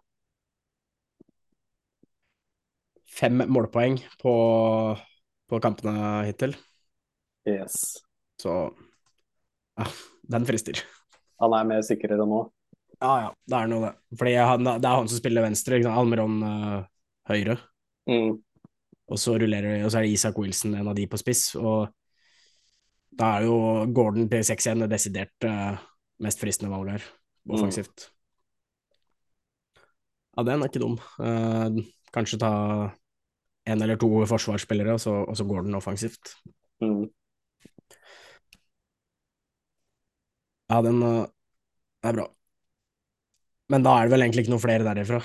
A: Fem målpoeng på, på kampene hittil.
B: Yes.
A: Så ja, den frister.
B: Han er mer sikrere nå.
A: Ja, ja, det er noe det. Fordi han, det er han som spiller venstre, ikke sant? Almeron uh, høyre.
B: Mm.
A: Og så rullerer og så er det Isak Wilson, en av de på spiss. Og da er jo Gordon P6 igjen det desidert uh, mest fristende valget her, offensivt. Ja, den er ikke dum. Uh, kanskje ta en eller to forsvarsspillere, og så, og så Gordon offensivt.
B: Mm.
A: Ja, den uh, er bra. Men da er det vel egentlig ikke noe flere derifra.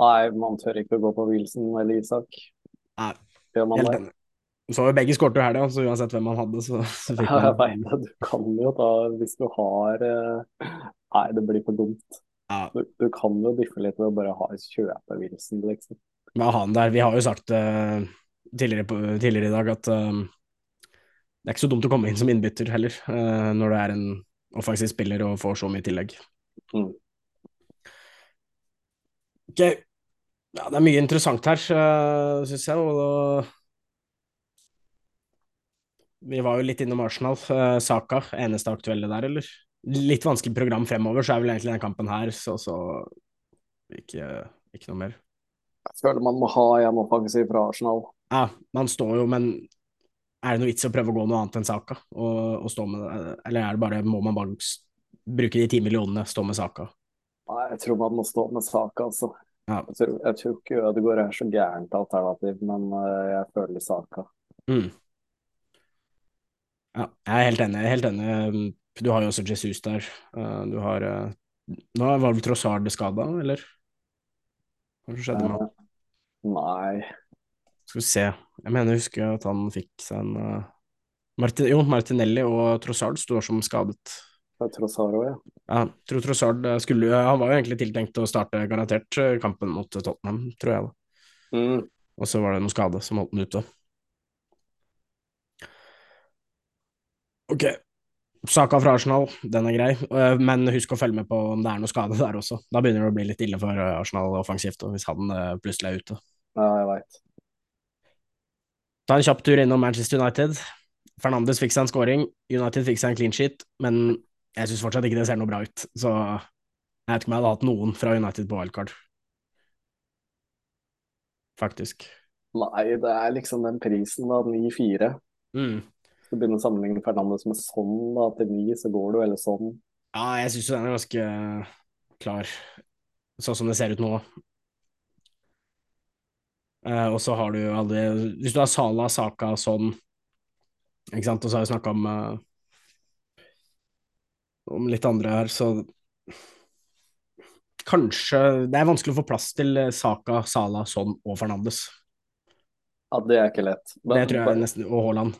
B: Nei, man tør ikke å gå på Wilson eller Isak.
A: Nei,
B: man
A: helt enig. Så begge skåret jo her, så uansett hvem man hadde, så, så fikk
B: Ja, jeg
A: man
B: vet. Du kan jo da, hvis du har eh, Nei, det blir for dumt.
A: ja,
B: Du, du kan jo diffe litt ved å bare ha kjøpe Wilson, liksom.
A: med han der. Vi har jo sagt uh, tidligere, på, tidligere i dag at uh, det er ikke så dumt å komme inn som innbytter heller, uh, når du er en offensiv spiller og får så mye tillegg.
B: Mm.
A: Ok, ja, det er mye interessant her, syns jeg. og da Vi var jo litt innom Arsenal. Uh, Saka, eneste aktuelle der, eller? Litt vanskelig program fremover, så er vel egentlig den kampen her, så, så ikke, ikke noe mer.
B: Jeg føler man må ha en offensiv fra Arsenal.
A: Ja, man står jo, men er det noe vits i å prøve å gå noe annet enn Saka? Og, og stå med, eller er det bare, må man bare bruke de ti millionene, stå med Saka?
B: Nei, jeg tror man må stå med Saka, altså.
A: Ja.
B: Jeg, tror, jeg tror ikke Ødegaard er så gærent alternativ, men uh, jeg føler Saka.
A: Mm. Ja, jeg er helt enig. Helt enig. Du har jo også Jesus der. Uh, du har uh, Nå var vel Trossard skada, eller? Hva skjedde med ham?
B: Nei.
A: Skal vi se. Jeg mener jeg husker at han fikk seg en uh, Martin, Jo, Martinelli og Trossard sto som skadet.
B: Trossard òg, ja.
A: Ja, tror Trossard skulle Han var jo egentlig tiltenkt å starte garantert kampen mot Tottenham, tror jeg. da.
B: Mm.
A: Og så var det noe skade som holdt den ute. Ok. Saka fra Arsenal, den er grei, men husk å følge med på om det er noe skade der også. Da begynner det å bli litt ille for Arsenal offensivt, hvis han plutselig er ute.
B: Ja, jeg veit.
A: Ta en kjapp tur innom Manchester United. Fernandes fikk seg en scoring, United fikk seg en clean sheet, men jeg syns fortsatt ikke det ser noe bra ut. Så jeg vet ikke om jeg hadde hatt noen fra United på wildcard. Faktisk.
B: Nei, det er liksom den prisen, da. 9-4.
A: Mm.
B: Hvis du begynner å sammenligne Fernandes med sånn da, til 9, så går du eller sånn.
A: Ja, jeg syns den er ganske klar, sånn som det ser ut nå. Uh, og så har du alle Hvis du har Sala, Saka, sånn Ikke sant, og så har vi snakka om uh, om litt andre her, så Kanskje Det er vanskelig å få plass til Saka, Sala, Sånn og Fernandes.
B: Ja, det er ikke lett.
A: det tror jeg nesten Og Haaland.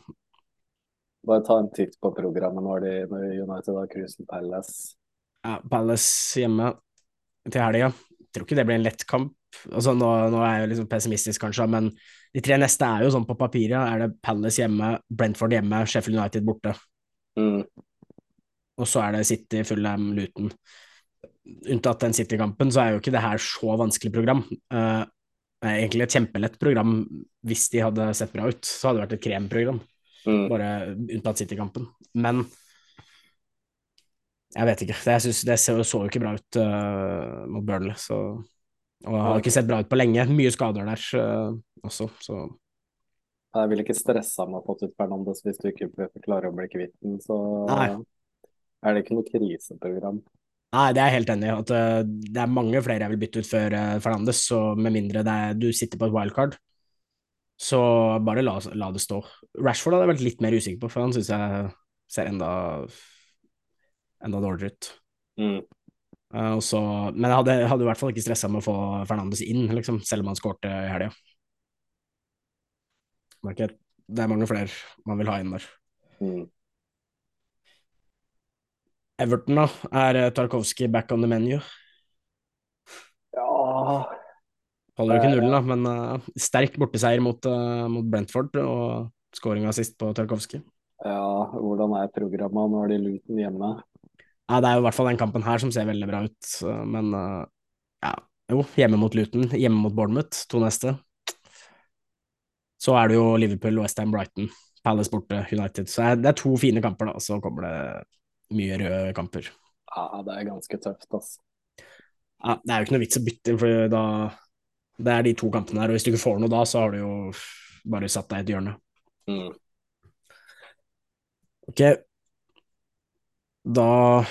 B: Bare ta en titt på programmet når, de, når United har cruisen Palace.
A: Ja, Palace hjemme til helga. Tror ikke det blir en lett kamp. Altså, nå, nå, er jeg liksom pessimistisk, kanskje, men de tre neste er jo sånn på papiret. Er det Palace hjemme, Brentford hjemme, Sheffield United borte.
B: Mm.
A: Og så er det City, Fulham, Luton. Unntatt den City-kampen, så er jo ikke det her så vanskelig program. Uh, egentlig et kjempelett program hvis de hadde sett bra ut. Så hadde det vært et kremprogram,
B: mm.
A: bare unntatt City-kampen. Men jeg vet ikke. Det, jeg synes, det så, så, jo ikke bra ut uh, mot Burnley, så Og har ikke sett bra ut på lenge. Mye skader der uh, også, så
B: Jeg vil ikke stressa meg på Tut ut Fernandes hvis du ikke klarer å bli kvitt den, så
A: Nei.
B: er det ikke noe kriseprogram.
A: Nei, det er jeg helt enig i. At uh, det er mange flere jeg vil bytte ut før Fernandes, så med mindre er, du sitter på et wildcard, så bare la, la, det stå. Rashford hadde jeg vært litt mer usikker på, for han syns jeg ser enda enda dårligere ut.
B: Mm.
A: Uh, så, men jeg hadde, hadde, i hvert fall ikke stressa med å få Fernandes inn, liksom, selv om han skårte i helga. Det er mange flere man vil ha inn der.
B: Mm.
A: Everton, da. Er Tarkovskij back on the menu?
B: Ja
A: Holder jo ikke nullen, da, men uh, sterk borteseier mot, uh, mot Brentford og skåringa sist på Tarkovskij.
B: Ja, hvordan er programmet? Nå er de Luton hjemme.
A: Ja, det er jo i hvert fall den kampen her som ser veldig bra ut, men uh, ja, jo, hjemme mot Luton, hjemme mot Bournemouth, to neste. Så er det jo Liverpool, Westham, Brighton, Palace borte, United. Så det er to fine kamper, da. Så kommer det mye røde kamper.
B: Ja, det er ganske tøft, altså.
A: Ja, det er jo ikke noe vits å bytte inn, for da Det er de to kampene her, og hvis du ikke får noe da, så har du jo bare satt deg i et hjørne.
B: Mm.
A: Ok, da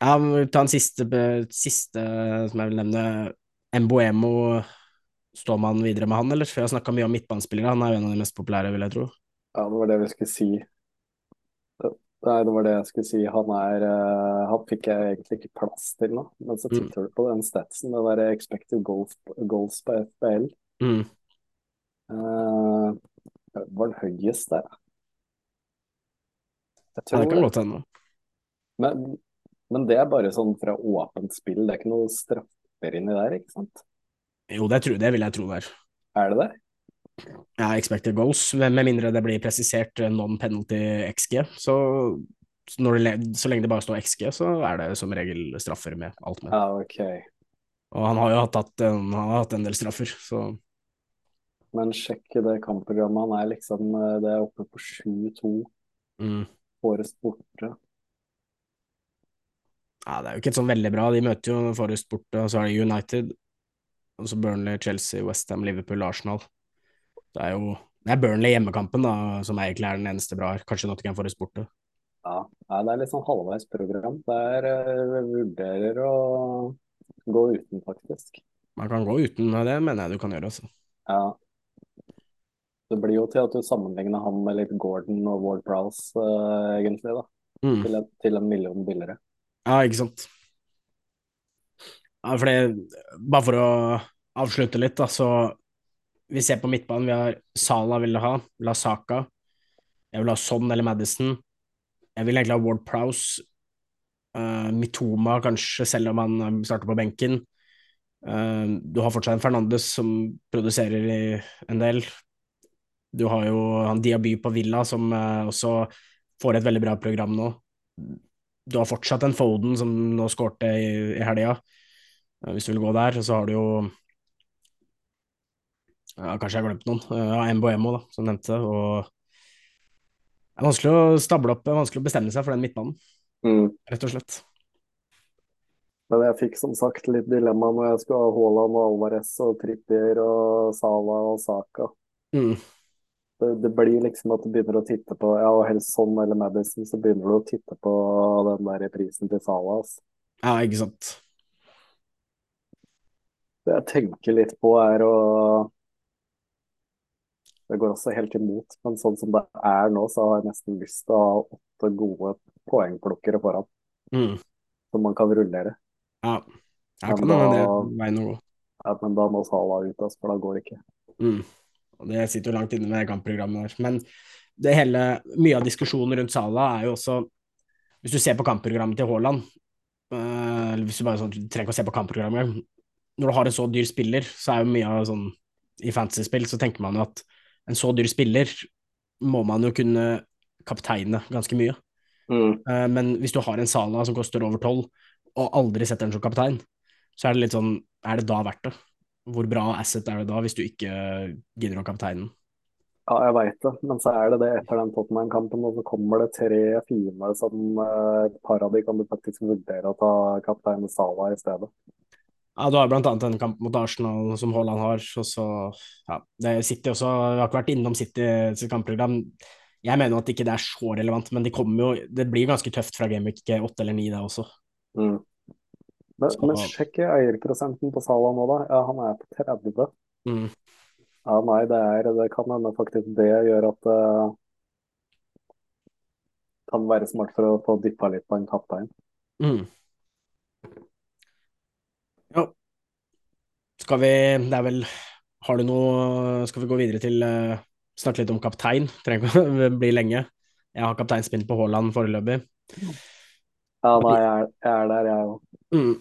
A: Ja, vi tar en siste, siste som jeg vil nevne. Mboemo, står man videre med han, eller? For jeg har snakka mye om midtbanespillere, han er jo en av de mest populære, vil jeg tro.
B: Ja, det var det vi skulle si. Nei, det var det jeg skulle si. Han er uh, Han fikk jeg egentlig ikke plass til nå, men så titter mm. du på den statsen, det der expected goals, goals på FBL.
A: Mm.
B: Uh, Var den høyest der? Jeg
A: tror, det kan godt hende.
B: men, men det er bare sånn fra åpent spill, det er ikke noe straffer inni der, ikke sant?
A: Jo, det, tror, det vil jeg tro det er.
B: Er det det?
A: Ja, expected goals, med mindre det blir presisert eh, non-penalty XG. Så, det, så lenge det bare står XG, så er det som regel straffer med alt med.
B: Ja, ok.
A: Og han har jo hatt, hatt en, han har hatt en del straffer, så
B: Men sjekk det kampprogrammet, han er liksom eh, Det er oppe på 7-2,
A: mm.
B: Forrest borte.
A: Ja, det er jo ikke sånn veldig bra. De møter jo Forest borte, og så er det United. Og så Burnley, Chelsea, Westham, Liverpool, Arsenal. Det er jo det er Burnley hjemmekampen da, som egentlig er den eneste bra her. Kanskje Nottingham Forest borte.
B: Ja, det er litt sånn halvveis program. Der eh, vurderer å gå uten, faktisk.
A: Man kan gå uten, det mener jeg du kan gjøre. Altså.
B: Ja. Det blir jo til at du sammenligner han med litt Gordon og Ward Prowse, uh, egentlig, da.
A: Mm.
B: Til en, til en million billigere.
A: Ja, ikke sant. Ja, for det, bare for å avslutte litt, da, så vi ser på midtbanen. Vi har Sala vil ha, vil ha Saka. Jeg vil ha Son eller Madison. Jeg vil egentlig ha Ward Prowse. Uh, Mitoma kanskje, selv om han eh, starter på benken. Uh, du har fortsatt en Fernandes som produserer en del. Du har jo han Diaby på Villa som eh, også får et veldig bra program nå. Du har fortsatt en Foden som nå skårte i, i helga, eh, hvis du vil gå der. Så har du jo ja, Kanskje jeg har glemt noen. Eh, Ja, Mboemo, da, som nevnte. Og det er vanskelig å stable opp, det er vanskelig å bestemme seg for den midtbanen,
B: Mm.
A: rett og slett.
B: Men jeg fikk som sagt litt dilemma når jeg skulle ha Haaland og Alvarez og Trippier og Sala og Saka.
A: Mm.
B: Det, det blir liksom at du begynner å titte på Ja, og helst sånn eller Madison, så begynner du å titte på den der prisen til Sala. Altså.
A: Ja, ikke sant.
B: Det jeg tenker litt på, er å Det går også helt imot, men sånn som det er nå, så har jeg nesten lyst til å ha åtte gode poengplukkere foran,
A: Mm.
B: som man kan rullere.
A: Ja. Jeg kan hende det
B: da-
A: veien å gå.
B: Ja, men da må Sala ut, altså, for da går det ikke.
A: Mm. Og det sitter jo langt inne med kampprogrammet der. Men det hele, mye av diskusjonen rundt Sala er jo også Hvis du ser på kampprogrammet til Haaland eh, eller hvis Du bare sånn, du trenger ikke å se på kampprogrammet. Når du har en så dyr spiller, så er jo mye av sånn I fantasy-spill så tenker man jo at en så dyr spiller må man jo kunne kapteine ganske mye.
B: Mm.
A: Eh, Men hvis du har en Sala som koster over tolv, og aldri setter den som kaptein, så er det litt sånn Er det da verdt det? Hvor bra asset er det da, hvis du ikke gidder å kapteine den?
B: Ja, jeg veit det, men så er det det etter den Tottenham-kampen, og så kommer det tre fine som eh, et par av de kan du faktisk vurdere å ta kaptein Sala i stedet.
A: Ja, du har annet en kamp mot Arsenal som Haaland har, og så ja, det City også Vi har ikke vært innom City sitt kampprogram. Jeg mener at at ikke det er så relevant, men de kommer jo Det blir ganske tøft fra Gameweek 8 eller 9, det også.
B: Mm. Men, men sjekk eierprosenten på Salah nå, da. Ja, han er på 30.
A: Mm.
B: Ja, nei, det, er, det kan hende faktisk det gjør at det kan være smart for å få dyppa litt på en kaptein.
A: Mm. Ja. Skal vi Det er vel Har du noe Skal vi gå videre til uh, Snakke litt om kaptein? Trenger ikke å bli lenge. Jeg har kapteinspinn på Haaland foreløpig.
B: Ja, nei, jeg er, jeg er der, jeg òg.
A: Mm.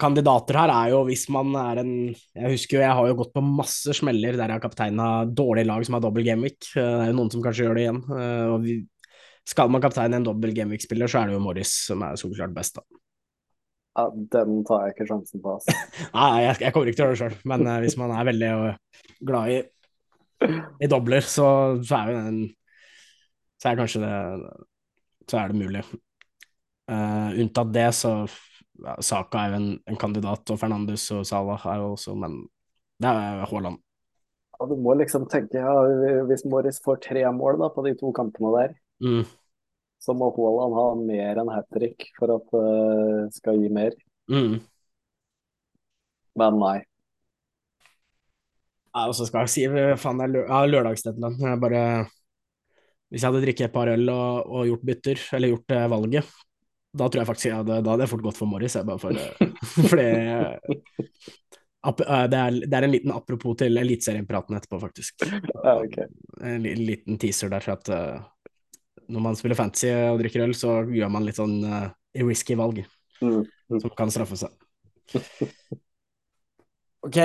A: Kandidater her er jo hvis man er en Jeg husker jo jeg har jo gått på masse smeller der jeg har kapteina dårlige lag som har dobbel gameweek. Eh, Det er jo noen som kanskje gjør det igjen. Eh, Og vi, skal man kapteine en dobbel gameweek-spiller, så er det jo Morris som er soleklart best, da.
B: Ja, den tar jeg ikke sjansen på, altså.
A: Nei, jeg, jeg kommer ikke til å gjøre det sjøl, men eh, hvis man er veldig glad i, i dobler, så, så er jo den Så er kanskje det Så er det mulig. Uh, unntatt det, så ja, Saka er jo en, en kandidat, og Fernandes og Salah er jo også, men det er Haaland.
B: Ja, du må liksom tenke, ja, hvis Morris får tre mål da, på de to kampene der,
A: Mm,
B: så må Haaland ha mer enn hat trick for at det skal gi mer.
A: mm.
B: Men nei.
A: Ja, og så skal jeg si faen, det er lø ja, lørdagsdeadline. Jeg bare Hvis jeg hadde drikket et par øl og, og gjort bytter, eller gjort eh, valget, da tror jeg faktisk jeg hadde, da hadde jeg fort gått for Morris. Jeg bare for, for det, Ap eh, det, er, det, er, en liten apropos til eliteseriepraten etterpå, faktisk.
B: Ja, okay.
A: En liten teaser der for at når man spiller fantasy og drikker øl, så gjør man litt sånn uh, risky valg mm. Mm. som kan straffe seg. Ok,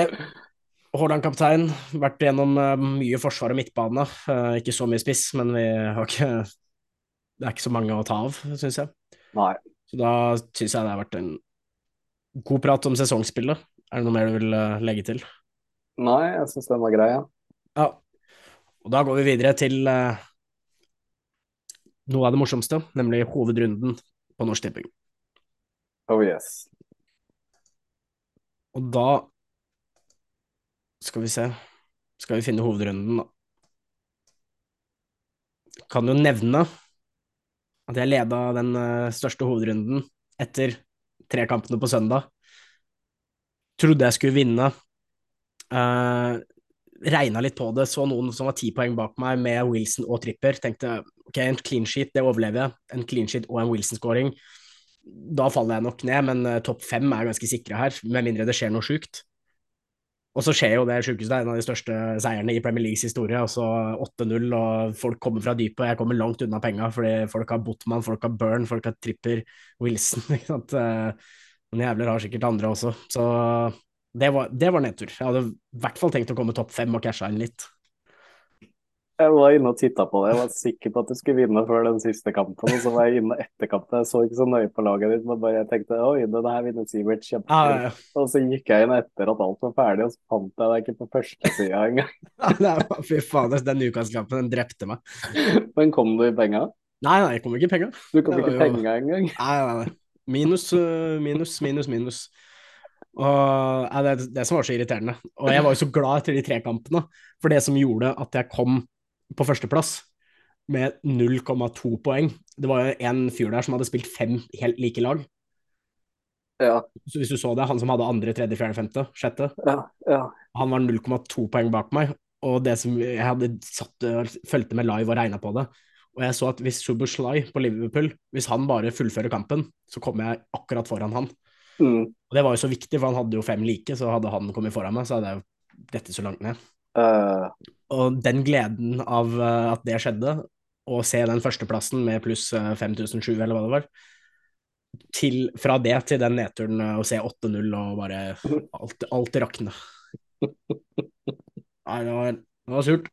A: Haaland kaptein, vært gjennom uh, mye forsvar og midtbane. Uh, ikke så mye spiss, men vi har ikke Det er ikke så mange å ta av, syns jeg.
B: Nei.
A: Så da syns jeg det har vært en god prat om sesongspillet. Er det noe mer du vil uh, legge til?
B: Nei, jeg syns den var grei, ja.
A: ja. Og da går vi videre til noe av det morsomste, nemlig hovedrunden på Norsk Tipping.
B: Oh yes.
A: Og da skal vi se Skal vi finne hovedrunden, da. Kan jo nevne at jeg leda den uh, største hovedrunden etter tre kampene på søndag. Trodde jeg skulle vinne. Uh, regna litt på det, så noen som var ti poeng bak meg med Wilson og Tripper. Tenkte ok, en clean sheet, det overlever jeg. En clean sheet og en Wilson-scoring. Da faller jeg nok ned, men uh, topp fem er ganske sikre her, med mindre det skjer noe sjukt. Og så skjer jo det sjukeste, en av de største seierne i Premier Leagues historie. Altså 8-0, og folk kommer fra dypet, jeg kommer langt unna penga, fordi folk har Botman, folk har Burn, folk har Tripper, Wilson. ikke sant? Noen jævler har sikkert andre også. Så det var, det var nedtur. Jeg hadde i hvert fall tenkt å komme topp fem og casha inn litt.
B: Jeg var inne og titta på det. Jeg var sikker på at du skulle vinne før den siste kampen. Og så var jeg inne etter kampen. Jeg så ikke så nøye på laget ditt, men bare jeg tenkte oi, den her vinner Sivert kjempefint. Ja, ja. Og så gikk jeg inn etter at alt var ferdig, og så fant jeg deg ikke på førstesida engang.
A: fy faen, den Newcastle-kampen, den drepte meg.
B: Men kom du i penga?
A: Nei, nei, jeg kom ikke i penga.
B: Du kom ikke i penga engang?
A: Nei, nei, nei. Minus, øh, minus, minus, minus. Og ja, det, det som var så irriterende. Og jeg var jo så glad etter de tre kampene, for det som gjorde at jeg kom på førsteplass med 0,2 poeng. Det var jo en fyr der som hadde spilt fem helt like lag.
B: Ja.
A: Så hvis du så det, han som hadde andre, tredje, fjerde, femte, sjette,
B: ja, ja.
A: han var 0,2 poeng bak meg. Og det som jeg hadde satt, fulgte med live og regna på det. Og jeg så at hvis Suboslai på Liverpool, hvis han bare fullfører kampen, så kommer jeg akkurat foran han.
B: Mm.
A: Og det var jo så viktig, for han hadde jo fem like, så hadde han kommet foran meg, så hadde jeg jo dette så langt ned.
B: Uh,
A: og den gleden av uh, at det skjedde, å se den førsteplassen med pluss uh, 5007, eller hva det var, til, fra det til den nedturen å se 8-0 og bare alt, alt rakne. Nei, det var, det var surt.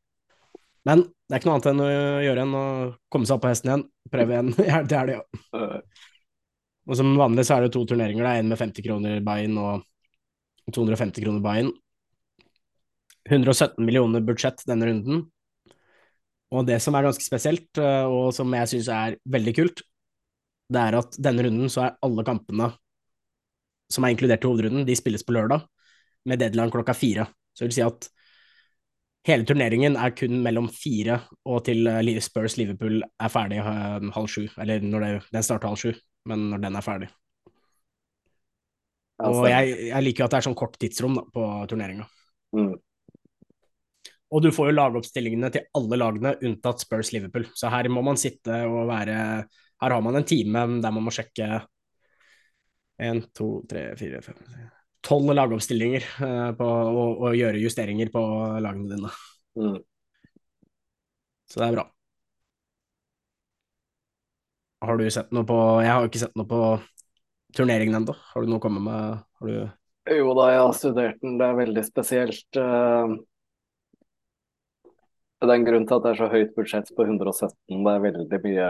A: Men det er ikke noe annet enn å gjøre enn å komme seg opp på hesten igjen. Prøve igjen. ja, det er det, ja. Og som vanlig så er det to turneringer. Det er en med 50 kroner buy-in og 250 kroner buy-in. 117 millioner budsjett denne runden. Og det som er ganske spesielt, eh, og som jeg syns er veldig kult, det er at denne runden så er alle kampene som er inkludert i hovedrunden, de spilles på lørdag, med deadline klokka fire. Så det vil si at hele turneringen er kun mellom fire og til eh, Spurs Liverpool er ferdig eh, halv sju. Eller når det, den starter halv sju, men når den er ferdig. Og jeg, jeg liker jo at det er sånn kort tidsrom da, på turneringa.
B: Mm.
A: Og du får jo lagoppstillingene til alle lagene unntatt Spurs Liverpool. Så her må man sitte og være Her har man en time der man må sjekke én, to, tre, fire, fem Tolv lagoppstillinger uh, på, og, og, gjøre justeringer på lagene dine.
B: Mm.
A: Så det er bra. Har du sett noe på Jeg har jo ikke sett noe på turneringen ennå. Har du noe å komme med? Har du
B: jo da, jeg har studert den. Det er veldig spesielt. Uh, det er en grunn til at det er så høyt budsjett på 117. Det er veldig mye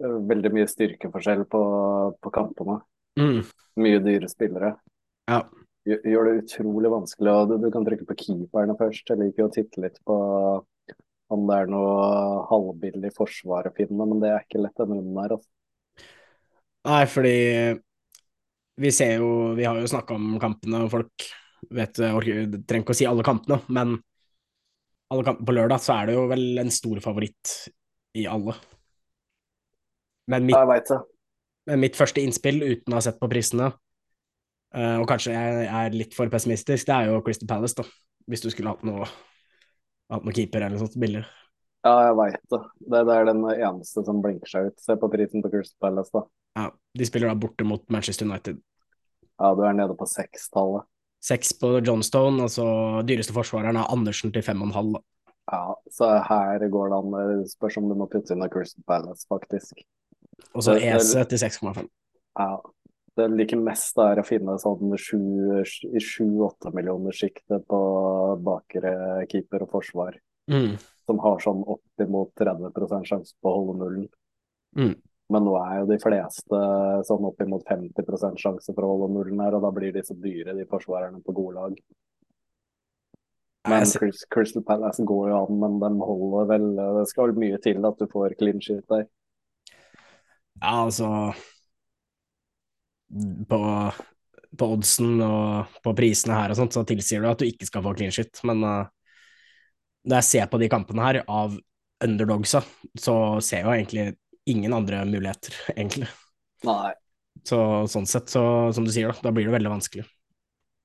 B: veldig mye styrkeforskjell på, på kampene.
A: Mm.
B: Mye dyre spillere.
A: Ja.
B: Gjør det utrolig vanskelig. du, du, kan trykke på keeperne først. Jeg liker å titte litt på om det er noe halvbillig forsvar å finne, men det er ikke lett denne runden her. Altså.
A: Nei, fordi vi ser jo Vi har jo snakka om kampene, og folk vet Jeg trenger ikke å si alle kampene, men på lørdag, så er det jo vel en stor favoritt i alle. Men mitt,
B: jeg vet det.
A: Men mitt første innspill, uten å ha sett på prisene, uh, og kanskje jeg er litt for pessimistisk, det er jo Crystal Palace, da. Hvis du skulle hatt noe, hatt noe keeper eller noe sånt billig.
B: Ja, jeg veit det. det. Det er den eneste som blinker seg ut. Se på prisen på Crystal Palace, da.
A: Ja, de spiller da borte mot Manchester United.
B: Ja, du er nede på sekstallet.
A: Seks på Johnstone, og så dyreste forsvareren er Andersen til fem og en halv.
B: Ja, så her går det an. Det spørs om du må putte inn av Crystal Palace, faktisk.
A: Og så Ese til 6,5.
B: Ja. Det jeg liker mest er å finne sånn i sju-åtte millioner sjiktet på bakre keeper og forsvar,
A: Mm.
B: som har sånn oppimot 30 sjanse på å holde nullen.
A: Mm.
B: Men nå er jo de fleste sånn oppimot 50 sjanse for å holde nullen her, og da blir de så dyre, de forsvarerne på gode lag. Men Chris, Crystal Palace går jo an, men de holder vel Det skal mye til at du får clean shit der.
A: Ja, altså På, på oddsen og på prisene her og sånt, så tilsier det at du ikke skal få clean shit. Men uh, når jeg ser på de kampene her av underdogsa, så ser jeg jo egentlig ingen andre muligheter, egentlig.
B: Nei.
A: Så sånn sett, så som du sier, da, da blir det veldig vanskelig.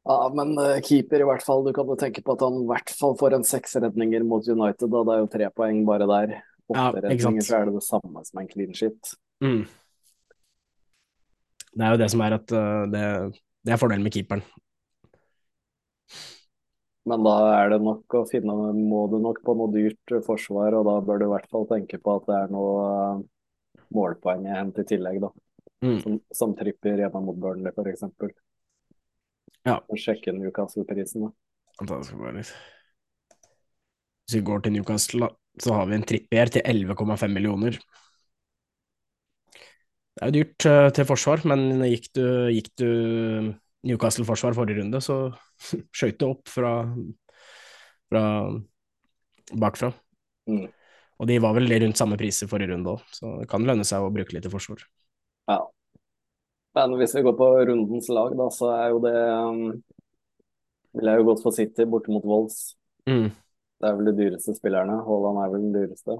B: Ja, men uh, keeper i hvert fall. Du kan jo tenke på at han i hvert fall får en seks redninger mot United, og det er jo tre poeng bare der. Åtte
A: Ja,
B: redninger, så er det det samme som en clean shit.
A: Mm. Det er jo det som er at uh, det, det er fordelen med keeperen.
B: Men da er det nok å finne Må du nok på noe dyrt forsvar, og da bør du i hvert fall tenke på at det er noe eh, målpoeng jeg henter i tillegg, da.
A: Mm.
B: Som, som tripper hjemme mot Burnley, f.eks.
A: Ja.
B: Sjekke Newcastle-prisen, da.
A: Hvis vi går til Newcastle, så har vi en trippier til 11,5 millioner. Det er jo dyrt uh, til forsvar, men gikk du, gikk du Newcastle-forsvar forrige runde, så skøyt det opp fra, fra bakfra.
B: Mm.
A: Og de var vel rundt samme priser forrige runde òg, så det kan lønne seg å bruke litt i forsvar.
B: Ja. Men hvis vi går på rundens lag, da, så er jo det um, Ville jeg jo gått for City borte mot Wolves.
A: Mm.
B: Det er vel de dyreste spillerne. Haaland er vel den dyreste.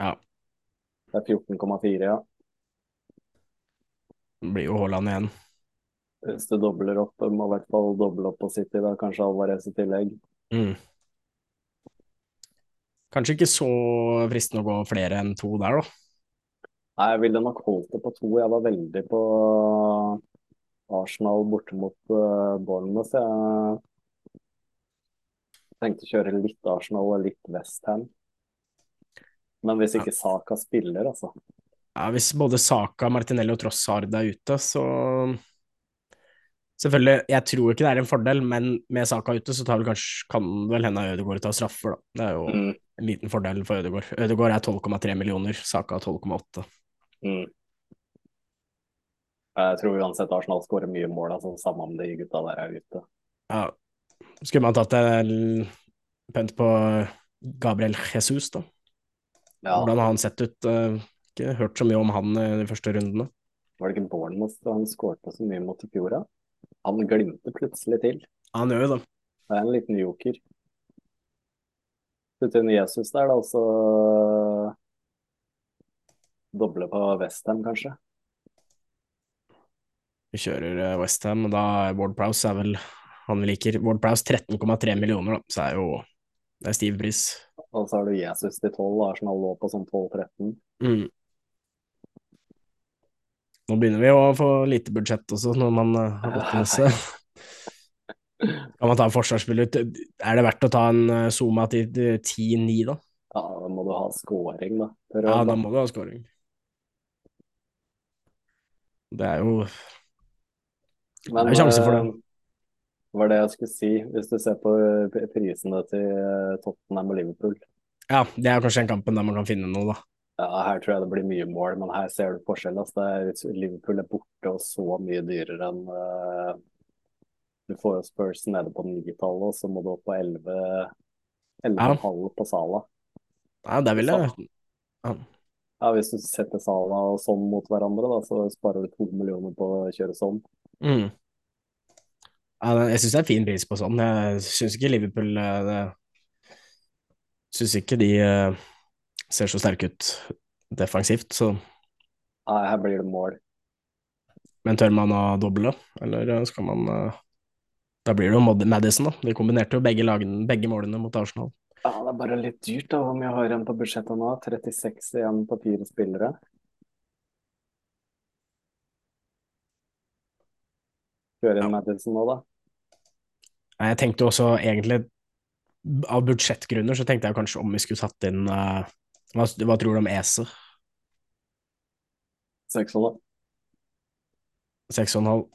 A: Ja.
B: Det er 14,4, ja.
A: Det blir jo Haaland igjen.
B: Hvis du dobler opp, må i hvert fall doble opp på City, da kanskje Alvarez i tillegg.
A: Mm. Kanskje ikke så fristende å gå flere enn to der, da.
B: Nei, jeg ville nok holdt det på to. Jeg var veldig på Arsenal borte mot uh, Bournemouth. Jeg tenkte å kjøre litt Arsenal og litt Westham. Men hvis ikke Saka spiller, altså.
A: Ja, hvis både Saka, Martinelli og Trossard er ute, så Selvfølgelig, jeg tror ikke det er en fordel, men med Saka ute, så tar vel kanskje, kan vel hende Ødegaard ta straffer, da. Det er jo
B: Mm.
A: En liten fordel for Ødegaard. Ødegaard er 12,3 millioner, Saka 12,8.
B: Mm. Jeg tror uansett Arsenal skårer mye mål, altså, samme om de gutta der er ute.
A: Ja. Skulle man tatt en pønt på Gabriel Jesus, da?
B: Ja,
A: Hvordan har han sett ut? Eh, Ikke hørt så mye om han i de første rundene.
B: Var det ikke Bournemouth han skårte så mye mot i fjor? da? Han glimter plutselig til.
A: Han gjør jo det.
B: Det er en liten joker. Putte inn Jesus der, da, og så doble på Westham, kanskje.
A: Vi kjører Westham, og da er Ward Prowse er vel han vi liker. Ward Prowse 13,3 millioner, da, så er jo det er stiv pris.
B: Og så har du Jesus til 12, Arsenal lå på sånn 12-13.
A: Mm. Nå begynner vi å få lite budsjett også, når man eh, har gått med seg. Kan man ta en forsvarsspiller ut? Er det verdt å ta en eh, Zuma til til 10-9, da?
B: Ja, da må du ha scoring, da.
A: Ja, da må du ha scoring. Det er jo
B: Men,
A: det er jo sjanse for det.
B: eh, var det jeg skulle si, hvis du ser på eh, prisene til eh, Tottenham og Liverpool.
A: Ja, det er kanskje den kampen der man kan finne noe, da.
B: Ja, her tror jeg det blir mye mål, men her ser du forskjell. Altså. Er, Liverpool er borte og så mye dyrere enn eh, Du får jo Spurs nede på nitallet, og så må du opp på 11 11,5 på Sala.
A: Ja, det vil jeg ja.
B: Ja, hvis du setter Sala og sånn mot hverandre, da, så sparer du to millioner på å kjøre sånn.
A: Mm. Ja, jeg syns det er fin pris på sånn. Jeg syns ikke Liverpool eh, det... Syns ikke de eh, ser så sterke ut defensivt, så
B: Nei, her blir det mål.
A: Men tør man å doble, eller skal man eh, Da blir det jo Madison, da. De kombinerte jo begge, lagene, begge målene mot Arsenal.
B: Ja, det er bare litt dyrt, da. Hvor mye har igjen på budsjettet nå? 36 igjen på fire spillere. Kjøre inn Madison nå, da.
A: Jeg tenkte også egentlig, av budsjettgrunner, så tenkte jeg kanskje om vi skulle tatt inn uh, hva, hva, tror du om Ese?
B: Seks og
A: Seks og en halv.